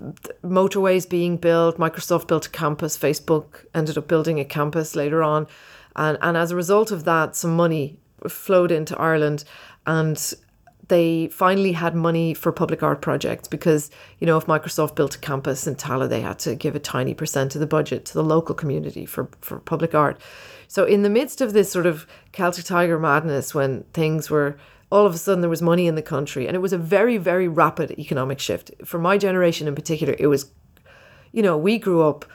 motorways being built. Microsoft built a campus. Facebook ended up building a campus later on. And, and as a result of that, some money flowed into Ireland. And they finally had money for public art projects because, you know, if Microsoft built a campus in Tallaght, they had to give a tiny percent of the budget to the local community for, for public art. So, in the midst of this sort of Celtic Tiger madness, when things were all of a sudden there was money in the country, and it was a very, very rapid economic shift. For my generation in particular, it was, you know, we grew up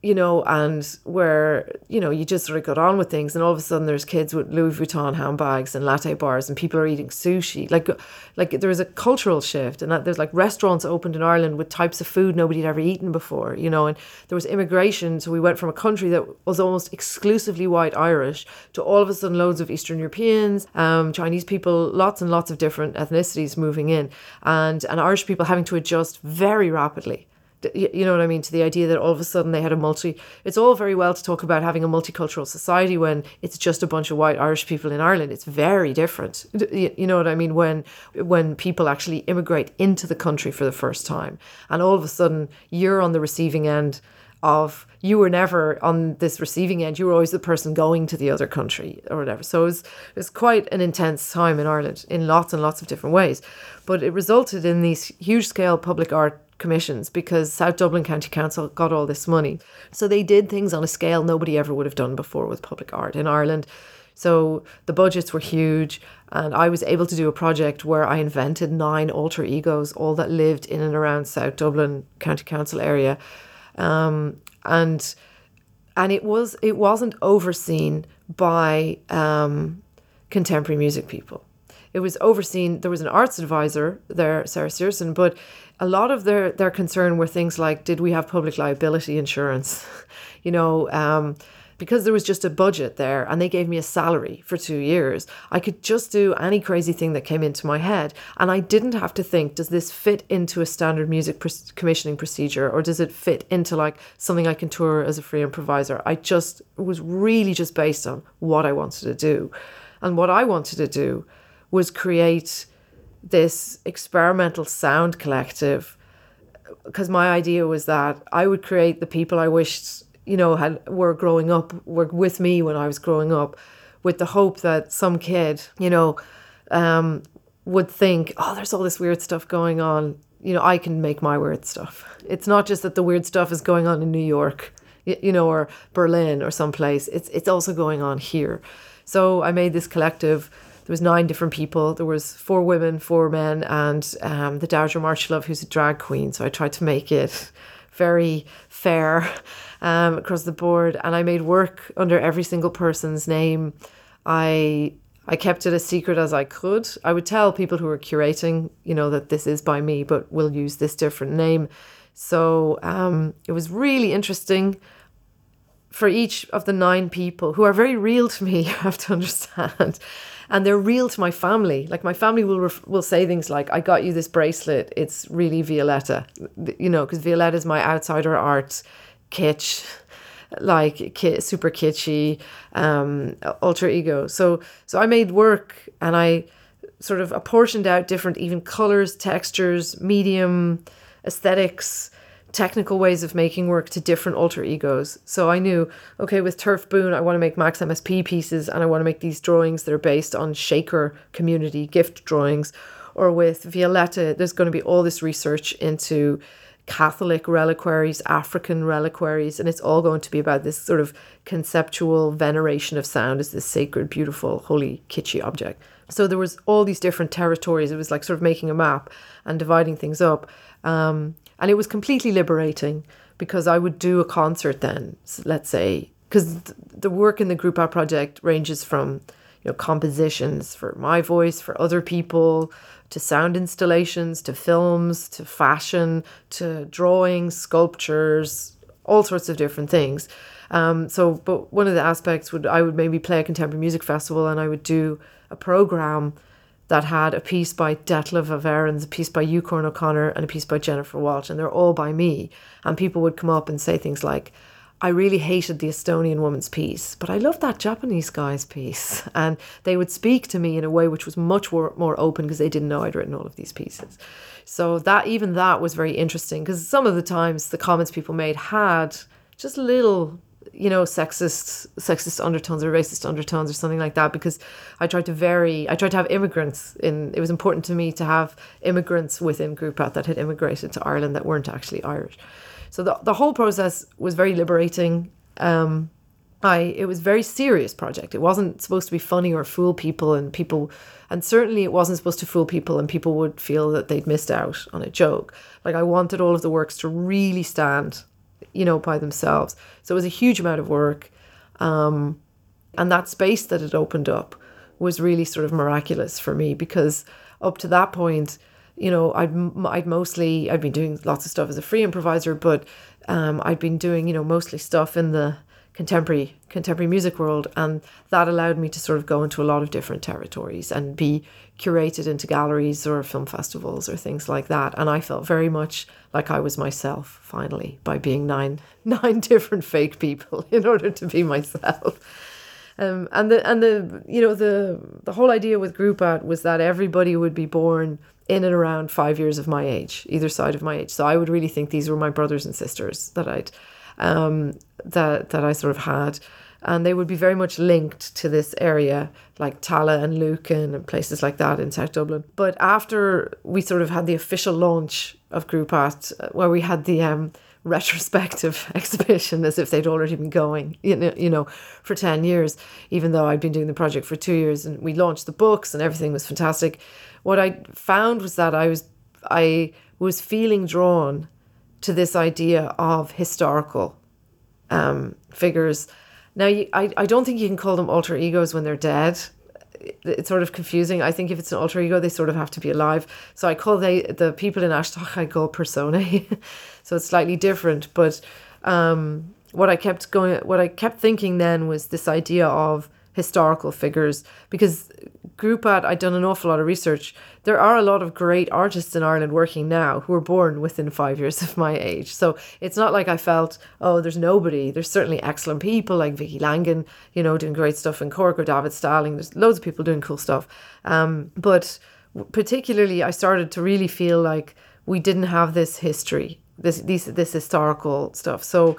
you know, and where, you know, you just sort of got on with things and all of a sudden there's kids with Louis Vuitton handbags and latte bars and people are eating sushi. Like like there was a cultural shift and that there's like restaurants opened in Ireland with types of food nobody had ever eaten before, you know, and there was immigration. So we went from a country that was almost exclusively white Irish to all of a sudden loads of Eastern Europeans, um, Chinese people, lots and lots of different ethnicities moving in and, and Irish people having to adjust very rapidly you know what I mean? To the idea that all of a sudden they had a multi. It's all very well to talk about having a multicultural society when it's just a bunch of white Irish people in Ireland. It's very different. You know what I mean? When when people actually immigrate into the country for the first time, and all of a sudden you're on the receiving end of you were never on this receiving end. You were always the person going to the other country or whatever. So it was, it was quite an intense time in Ireland in lots and lots of different ways. But it resulted in these huge scale public art commissions because South Dublin County Council got all this money. So they did things on a scale nobody ever would have done before with public art in Ireland. So the budgets were huge, and I was able to do a project where I invented nine alter egos, all that lived in and around South Dublin County Council area, um, and and it was it wasn't overseen by um, contemporary music people. It was overseen. There was an arts advisor there, Sarah Searson, but a lot of their their concern were things like, did we have public liability insurance? you know, um, because there was just a budget there, and they gave me a salary for two years. I could just do any crazy thing that came into my head, and I didn't have to think, does this fit into a standard music commissioning procedure, or does it fit into like something I can tour as a free improviser? I just was really just based on what I wanted to do, and what I wanted to do was create this experimental sound collective because my idea was that I would create the people I wished you know had were growing up were with me when I was growing up with the hope that some kid you know um, would think oh there's all this weird stuff going on. You know I can make my weird stuff. It's not just that the weird stuff is going on in New York you know or Berlin or someplace. It's it's also going on here. So I made this collective there was nine different people. There was four women, four men, and um, the Dowager Marchalove, who's a drag queen. So I tried to make it very fair um, across the board, and I made work under every single person's name. I I kept it as secret as I could. I would tell people who were curating, you know, that this is by me, but we'll use this different name. So um, it was really interesting for each of the nine people who are very real to me, you have to understand and they're real to my family. Like my family will ref- will say things like, "I got you this bracelet. It's really Violetta," you know, because Violetta is my outsider art kitsch, like ki- super kitschy um, alter ego. So so I made work and I sort of apportioned out different even colors, textures, medium, aesthetics technical ways of making work to different alter egos. So I knew, okay, with Turf Boon, I want to make Max MSP pieces and I want to make these drawings that are based on Shaker community gift drawings. Or with Violetta, there's going to be all this research into Catholic reliquaries, African reliquaries, and it's all going to be about this sort of conceptual veneration of sound as this sacred, beautiful, holy, kitschy object. So there was all these different territories. It was like sort of making a map and dividing things up. Um, and it was completely liberating because I would do a concert then, let's say, because the work in the Grúpat project ranges from you know compositions for my voice, for other people, to sound installations, to films, to fashion, to drawings, sculptures, all sorts of different things. Um, so, but one of the aspects would I would maybe play a contemporary music festival, and I would do a program that had a piece by Detlev of a piece by Ukeoirn O'Connor, and a piece by Jennifer Walshe, and they're all by me. And people would come up and say things like, I really hated the Estonian woman's piece, but I loved that Japanese guy's piece. And they would speak to me in a way which was much more, more open because they didn't know I'd written all of these pieces. So that even that was very interesting because some of the times the comments people made had just little you know, sexist, sexist undertones or racist undertones or something like that. Because I tried to vary. I tried to have immigrants in. It was important to me to have immigrants within Grúpat that had immigrated to Ireland that weren't actually Irish. So the the whole process was very liberating. Um, I it was a very serious project. It wasn't supposed to be funny or fool people, and people, and certainly it wasn't supposed to fool people, and people would feel that they'd missed out on a joke. Like I wanted all of the works to really stand you know, by themselves. So it was a huge amount of work. Um, and that space that it opened up was really sort of miraculous for me because up to that point, you know, I'd, I'd mostly, I'd been doing lots of stuff as a free improviser, but um, I'd been doing, you know, mostly stuff in the contemporary contemporary music world and that allowed me to sort of go into a lot of different territories and be curated into galleries or film festivals or things like that. And I felt very much like I was myself finally by being nine nine different fake people in order to be myself. Um, and the and the you know the the whole idea with Grúpat was that everybody would be born in and around five years of my age either side of my age. So I would really think these were my brothers and sisters that I'd um, that that I sort of had, and they would be very much linked to this area, like Tallaght and Lucan and places like that in South Dublin. But after we sort of had the official launch of Grúpat, uh, where we had the um, retrospective exhibition as if they'd already been going, you know, you know, for 10 years, even though I'd been doing the project for two years and we launched the books and everything was fantastic. What I found was that I was, I was feeling drawn to this idea of historical um, figures. Now, you, I, I don't think you can call them alter egos when they're dead. It's sort of confusing. I think if it's an alter ego, they sort of have to be alive. So I call they the people in Aisteach I call personae. so it's slightly different. But um, what I kept going, what I kept thinking then was this idea of historical figures because Grúpat I'd done an awful lot of research. There are a lot of great artists in Ireland working now who were born within five years of my age. So it's not like I felt oh there's nobody. There's certainly excellent people like Vicky Langan you know doing great stuff in Cork or David Stalling there's loads of people doing cool stuff. Um, but particularly I started to really feel like we didn't have this history this these this historical stuff. So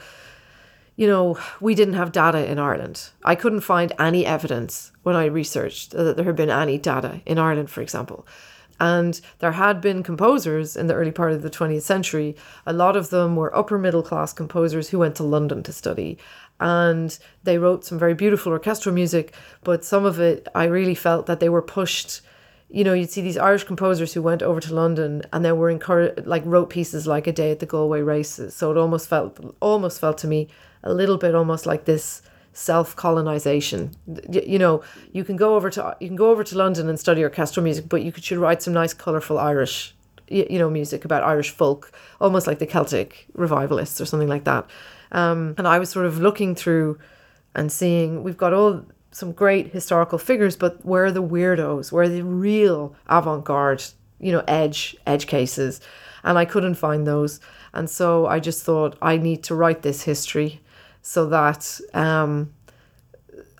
you know, we didn't have Dada in Ireland. I couldn't find any evidence when I researched that there had been any Dada in Ireland, for example. And there had been composers in the early part of the 20th century. A lot of them were upper middle class composers who went to London to study. And they wrote some very beautiful orchestral music, but some of it I really felt that they were pushed you know, you'd see these Irish composers who went over to London and then were encouraged, like wrote pieces like a day at the Galway races. So it almost felt, almost felt to me a little bit almost like this self colonization. You know, you can go over to you can go over to London and study orchestral music, but you could should write some nice, colorful Irish, you know, music about Irish folk, almost like the Celtic revivalists or something like that. Um, and I was sort of looking through and seeing we've got all some great historical figures, but where are the weirdos? Where are the real avant garde, you know, edge edge cases? And I couldn't find those. And so I just thought I need to write this history so that um,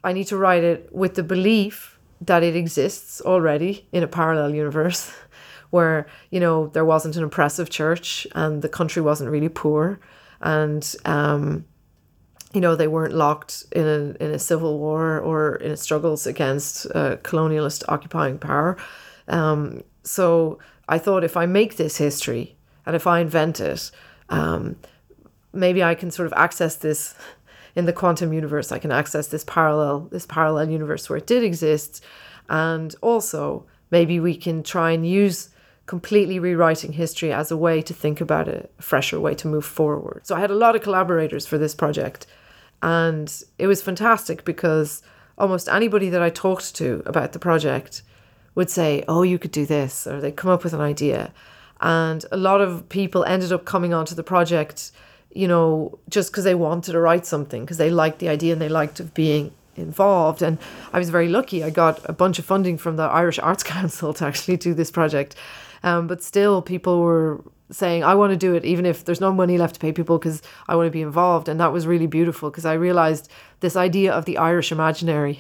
I need to write it with the belief that it exists already in a parallel universe where, you know, there wasn't an oppressive church and the country wasn't really poor and um, you know, they weren't locked in a, in a civil war or in struggles against uh, colonialist occupying power. Um, so I thought if I make this history and if I invent it, um, maybe I can sort of access this in the quantum universe. I can access this parallel this parallel universe where it did exist, and also maybe we can try and use completely rewriting history as a way to think about it, a fresher way to move forward. So I had a lot of collaborators for this project, and it was fantastic because almost anybody that I talked to about the project would say, Oh, you could do this, or they'd come up with an idea. And a lot of people ended up coming onto the project, you know, just because they wanted to write something, because they liked the idea and they liked being involved. And I was very lucky. I got a bunch of funding from the Irish Arts Council to actually do this project. Um, but still, people were saying, I want to do it, even if there's no money left to pay people, because I want to be involved. And that was really beautiful because I realized this idea of the Irish imaginary.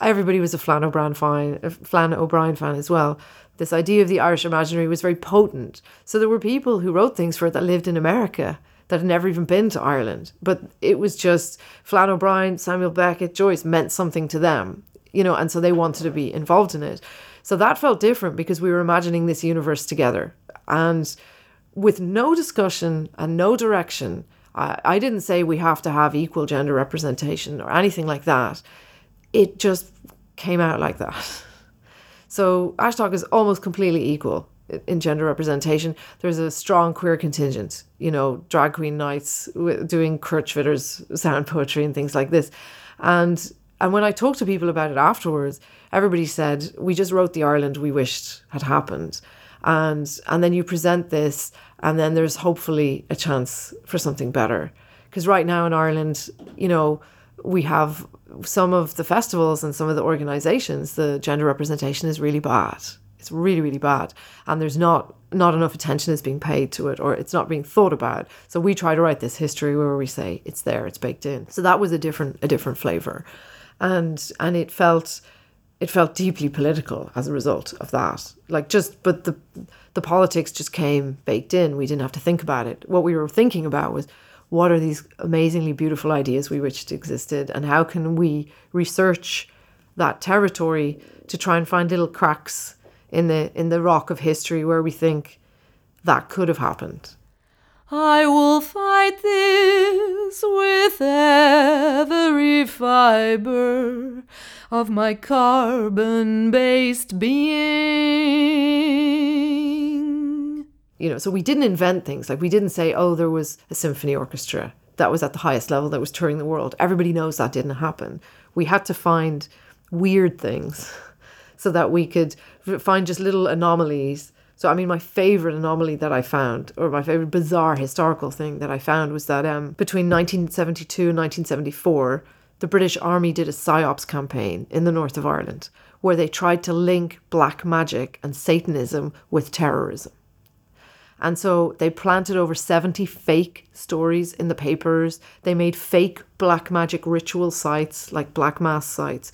Everybody was a Flann O'Brien fan, Flann O'Brien fan as well. This idea of the Irish imaginary was very potent. So there were people who wrote things for it that lived in America that had never even been to Ireland. But it was just Flann O'Brien, Samuel Beckett, Joyce meant something to them, you know, and so they wanted to be involved in it. So that felt different because we were imagining this universe together. And with no discussion and no direction, I, I didn't say we have to have equal gender representation or anything like that. It just came out like that. So Aisteach is almost completely equal in gender representation, there's a strong queer contingent. You know, drag queen nights, doing Kurt sound poetry and things like this, and and when I talked to people about it afterwards, everybody said we just wrote the Ireland we wished had happened, and and then you present this, and then there's hopefully a chance for something better. Because right now in Ireland, you know, we have some of the festivals and some of the organizations, the gender representation is really bad. It's really, really bad. And there's not not enough attention is being paid to it or it's not being thought about. So we try to write this history where we say it's there, it's baked in. So that was a different a different flavor. And and it felt it felt deeply political as a result of that. Like just but the the politics just came baked in. We didn't have to think about it. What we were thinking about was what are these amazingly beautiful ideas we wished existed and how can we research that territory to try and find little cracks in the in the rock of history where we think that could have happened. I will fight this with every fiber of my carbon based being. You know, so we didn't invent things. Like we didn't say, oh, there was a symphony orchestra that was at the highest level that was touring the world. Everybody knows that didn't happen. We had to find weird things so that we could find just little anomalies. So, I mean, my favorite anomaly that I found, or my favorite bizarre historical thing that I found, was that um, between 1972 and 1974, the British Army did a psyops campaign in the north of Ireland where they tried to link black magic and Satanism with terrorism. And so they planted over 70 fake stories in the papers. They made fake black magic ritual sites, like black mass sites.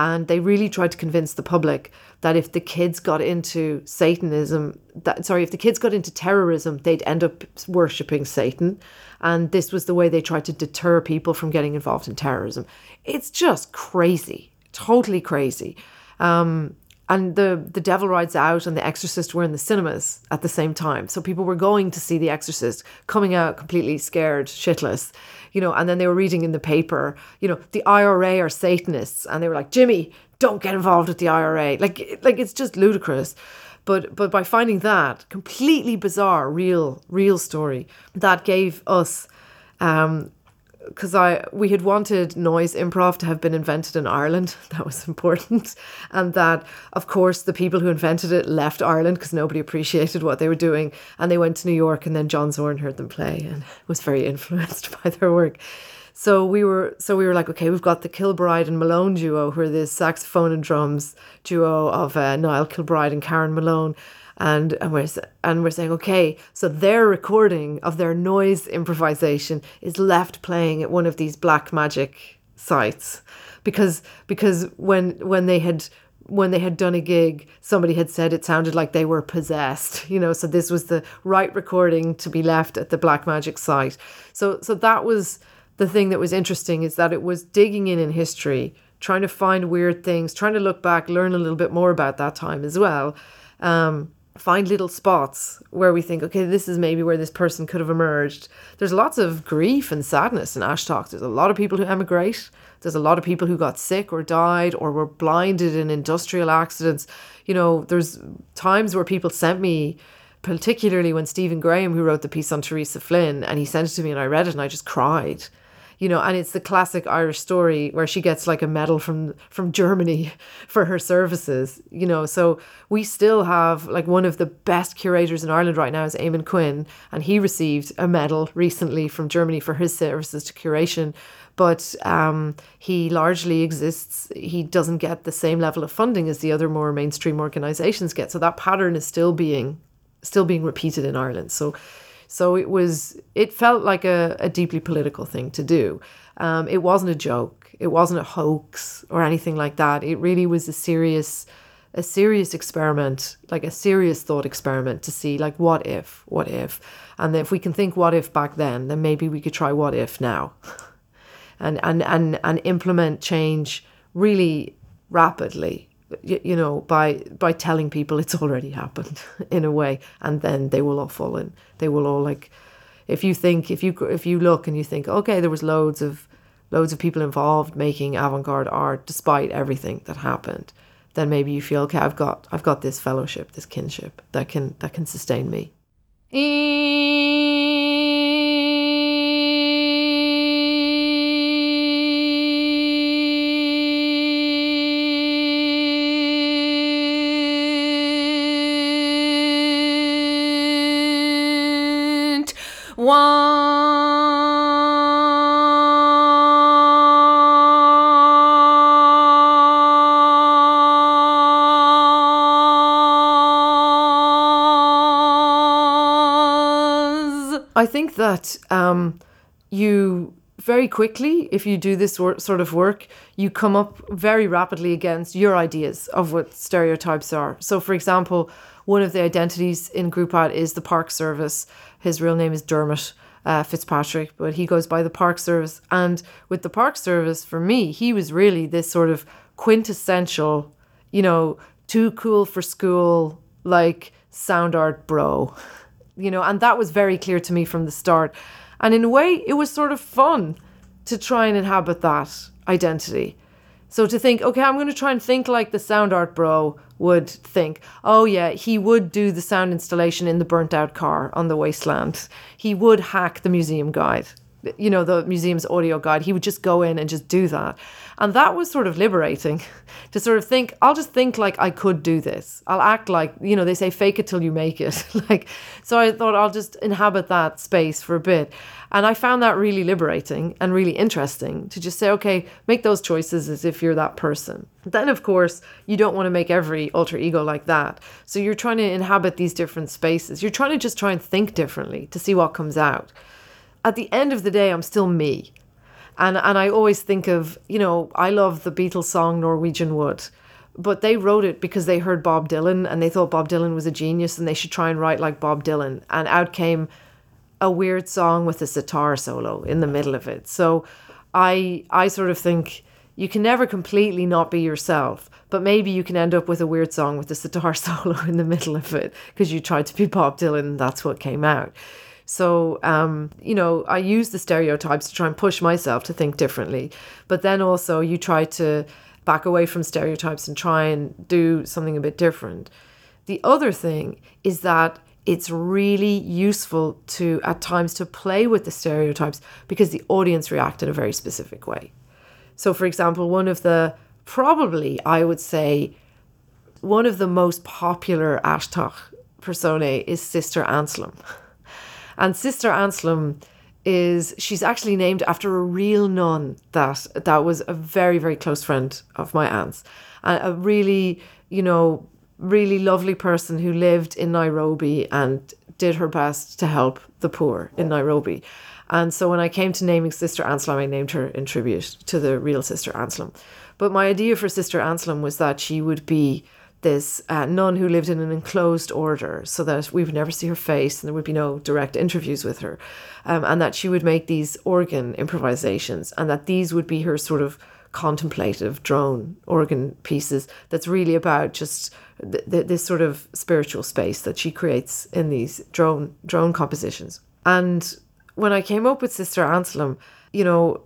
And they really tried to convince the public that if the kids got into Satanism, that sorry, if the kids got into terrorism, they'd end up worshipping Satan. And this was the way they tried to deter people from getting involved in terrorism. It's just crazy, totally crazy. Um, and the the Devil Rides Out and The Exorcist were in the cinemas at the same time. So people were going to see The Exorcist, coming out completely scared, shitless, you know. And then they were reading in the paper, you know, the IRA are Satanists, and they were like, Jimmy, don't get involved with the IRA. Like, like it's just ludicrous. But but by finding that completely bizarre, real real story, that gave us um, because I we had wanted noise improv to have been invented in Ireland. That was important, and that of course the people who invented it left Ireland because nobody appreciated what they were doing, and they went to New York. And then John Zorn heard them play and was very influenced by their work. So we were so we were like, okay, we've got the Kilbride and Malone duo, who are the saxophone and drums duo of uh, Niall Kilbride and Karen Malone and and we're and we're saying okay so their recording of their noise improvisation is left playing at one of these black magic sites. Because because when when they had when they had done a gig somebody had said it sounded like they were possessed you know so this was the right recording to be left at the black magic site. So so that was the thing that was interesting is that it was digging in in history trying to find weird things trying to look back learn a little bit more about that time as well. Um, find little spots where we think, okay, this is maybe where this person could have emerged. There's lots of grief and sadness in Aisteach. There's a lot of people who emigrate. There's a lot of people who got sick or died or were blinded in industrial accidents. You know, there's times where people sent me, particularly when Stephen Graham, who wrote the piece on Teresa Flynn, and he sent it to me and I read it and I just cried you know, and it's the classic Irish story where she gets like a medal from from Germany for her services, you know. So we still have like one of the best curators in Ireland right now is Eamon Quinn, and he received a medal recently from Germany for his services to curation. But um, he largely exists. He doesn't get the same level of funding as the other more mainstream organisations get. So that pattern is still being still being repeated in Ireland. So so it was, it felt like a, a deeply political thing to do. Um, it wasn't a joke. It wasn't a hoax or anything like that. It really was a serious, a serious experiment, like a serious thought experiment to see, like, what if, what if, and if we can think what if back then, then maybe we could try what if now, and and and and implement change really rapidly you, you know by by telling people it's already happened in a way and then they will all fall in they will all like if you think if you if you look and you think okay there was loads of loads of people involved making avant-garde art despite everything that happened then maybe you feel okay i've got i've got this fellowship this kinship that can that can sustain me I think that um, you very quickly, if you do this wor- sort of work, you come up very rapidly against your ideas of what stereotypes are. So, for example, one of the identities in Grúpat is the Park Service. His real name is Dermot uh, Fitzpatrick, but he goes by the Park Service. And with the Park Service, for me, he was really this sort of quintessential, you know, too cool for school, like sound art bro you know, and that was very clear to me from the start. And in a way, it was sort of fun to try and inhabit that identity. So to think, okay, I'm going to try and think like the sound art bro would think. Oh, yeah, he would do the sound installation in the burnt out car on the wasteland. He would hack the museum guide, you know, the museum's audio guide. He would just go in and just do that. And that was sort of liberating to sort of think, I'll just think like I could do this. I'll act like, you know, they say fake it till you make it. like, so I thought I'll just inhabit that space for a bit. And I found that really liberating and really interesting to just say, okay, make those choices as if you're that person. Then, of course, you don't want to make every alter ego like that. So you're trying to inhabit these different spaces. You're trying to just try and think differently to see what comes out. At the end of the day, I'm still me. And and I always think of, you know, I love the Beatles song Norwegian Wood. But they wrote it because they heard Bob Dylan and they thought Bob Dylan was a genius and they should try and write like Bob Dylan. And out came a weird song with a sitar solo in the middle of it. So I I sort of think you can never completely not be yourself, but maybe you can end up with a weird song with a sitar solo in the middle of it because you tried to be Bob Dylan and that's what came out. So, um, you know, I use the stereotypes to try and push myself to think differently. But then also, you try to back away from stereotypes and try and do something a bit different. The other thing is that it's really useful to, at times, to play with the stereotypes because the audience react in a very specific way. So, for example, one of the probably, I would say, one of the most popular Aisteach personae is Sister Anselm. And Sister Anselm is she's actually named after a real nun that that was a very very close friend of my aunt's, a, a really you know really lovely person who lived in Nairobi and did her best to help the poor in Nairobi. And so when I came to naming Sister Anselm, I named her in tribute to the real Sister Anselm. But my idea for Sister Anselm was that she would be this uh, nun who lived in an enclosed order so that we would never see her face and there would be no direct interviews with her. Um, and that she would make these organ improvisations and that these would be her sort of contemplative drone organ pieces that's really about just th- th- this sort of spiritual space that she creates in these drone drone compositions. And when I came up with Sister Anselm, you know,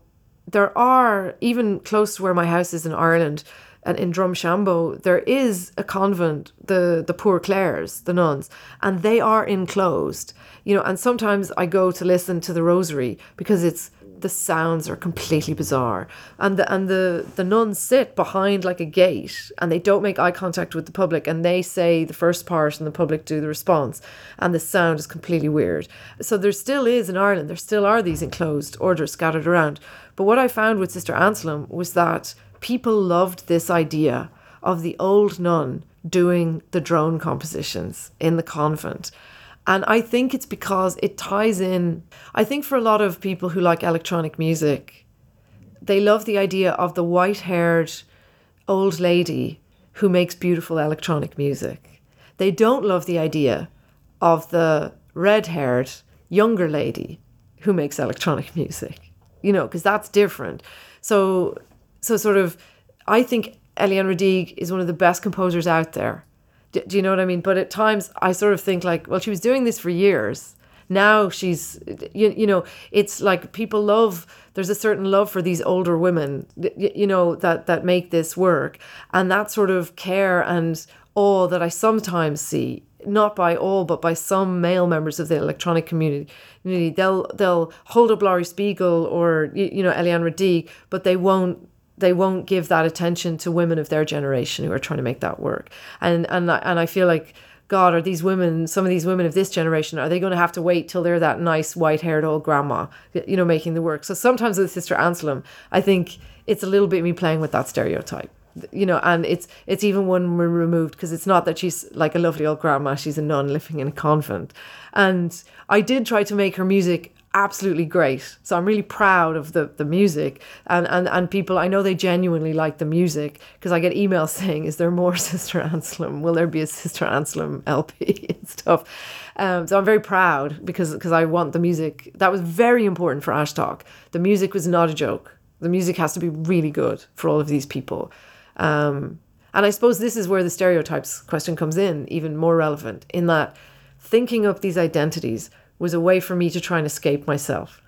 there are even close to where my house is in Ireland, and in Drumshanbo, there is a convent, the the Poor Clares, the nuns, and they are enclosed. You know, and sometimes I go to listen to the rosary because it's the sounds are completely bizarre. And the and the, the nuns sit behind like a gate and they don't make eye contact with the public and they say the first part and the public do the response. And the sound is completely weird. So there still is in Ireland, there still are these enclosed orders scattered around. But what I found with Sister Anselm was that people loved this idea of the old nun doing the drone compositions in the convent. And I think it's because it ties in. I think for a lot of people who like electronic music, they love the idea of the white haired old lady who makes beautiful electronic music. They don't love the idea of the red haired younger lady who makes electronic music, you know, because that's different. So so sort of I think Eliane Radigue is one of the best composers out there. Do, do, you know what I mean? But at times I sort of think like, well, she was doing this for years. now she's you, you know it's like people love there's a certain love for these older women you know that that make this work and that sort of care and awe that i sometimes see not by all but by some male members of the electronic community they'll they'll hold up laurie spiegel or you know eliane radigue but they won't they won't give that attention to women of their generation who are trying to make that work. And and and i feel like God, are these women, some of these women of this generation, are they going to have to wait till they're that nice white haired old grandma, you know, making the work? So sometimes with Sister Anselm, I think it's a little bit me playing with that stereotype. You know and it's it's even one removed because it's not that she's like a lovely old grandma she's a nun living in a convent. And i did try to make her music absolutely great. So I'm really proud of the the music and and and people. I know they genuinely like the music because I get emails saying, "Is there more Sister Anselm? Will there be a Sister Anselm LP and stuff?" Um, so I'm very proud because because I want the music. That was very important for Aisteach. The music was not a joke. The music has to be really good for all of these people. Um, and I suppose this is where the stereotypes question comes in, even more relevant, in that thinking up these identities was a way for me to try and escape myself.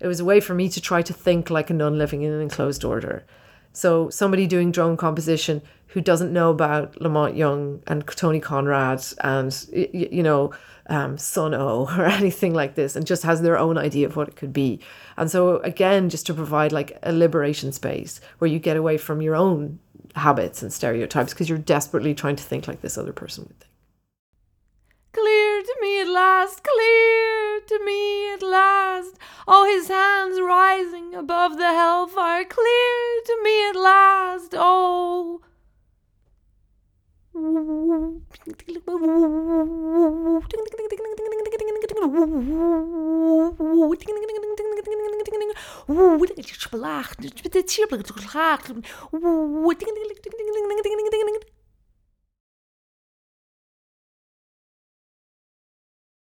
It was a way for me to try to think like a nun living in an enclosed order. So somebody doing drone composition who doesn't know about La Monte Young and Tony Conrad and you know um, Sunn O))) or anything like this, and just has their own idea of what it could be. And so again, just to provide like a liberation space where you get away from your own habits and stereotypes because you're desperately trying to think like this other person would think. Clear to me at last, clear to me at last. All his hands rising above the hellfire, clear to me at last. Oh.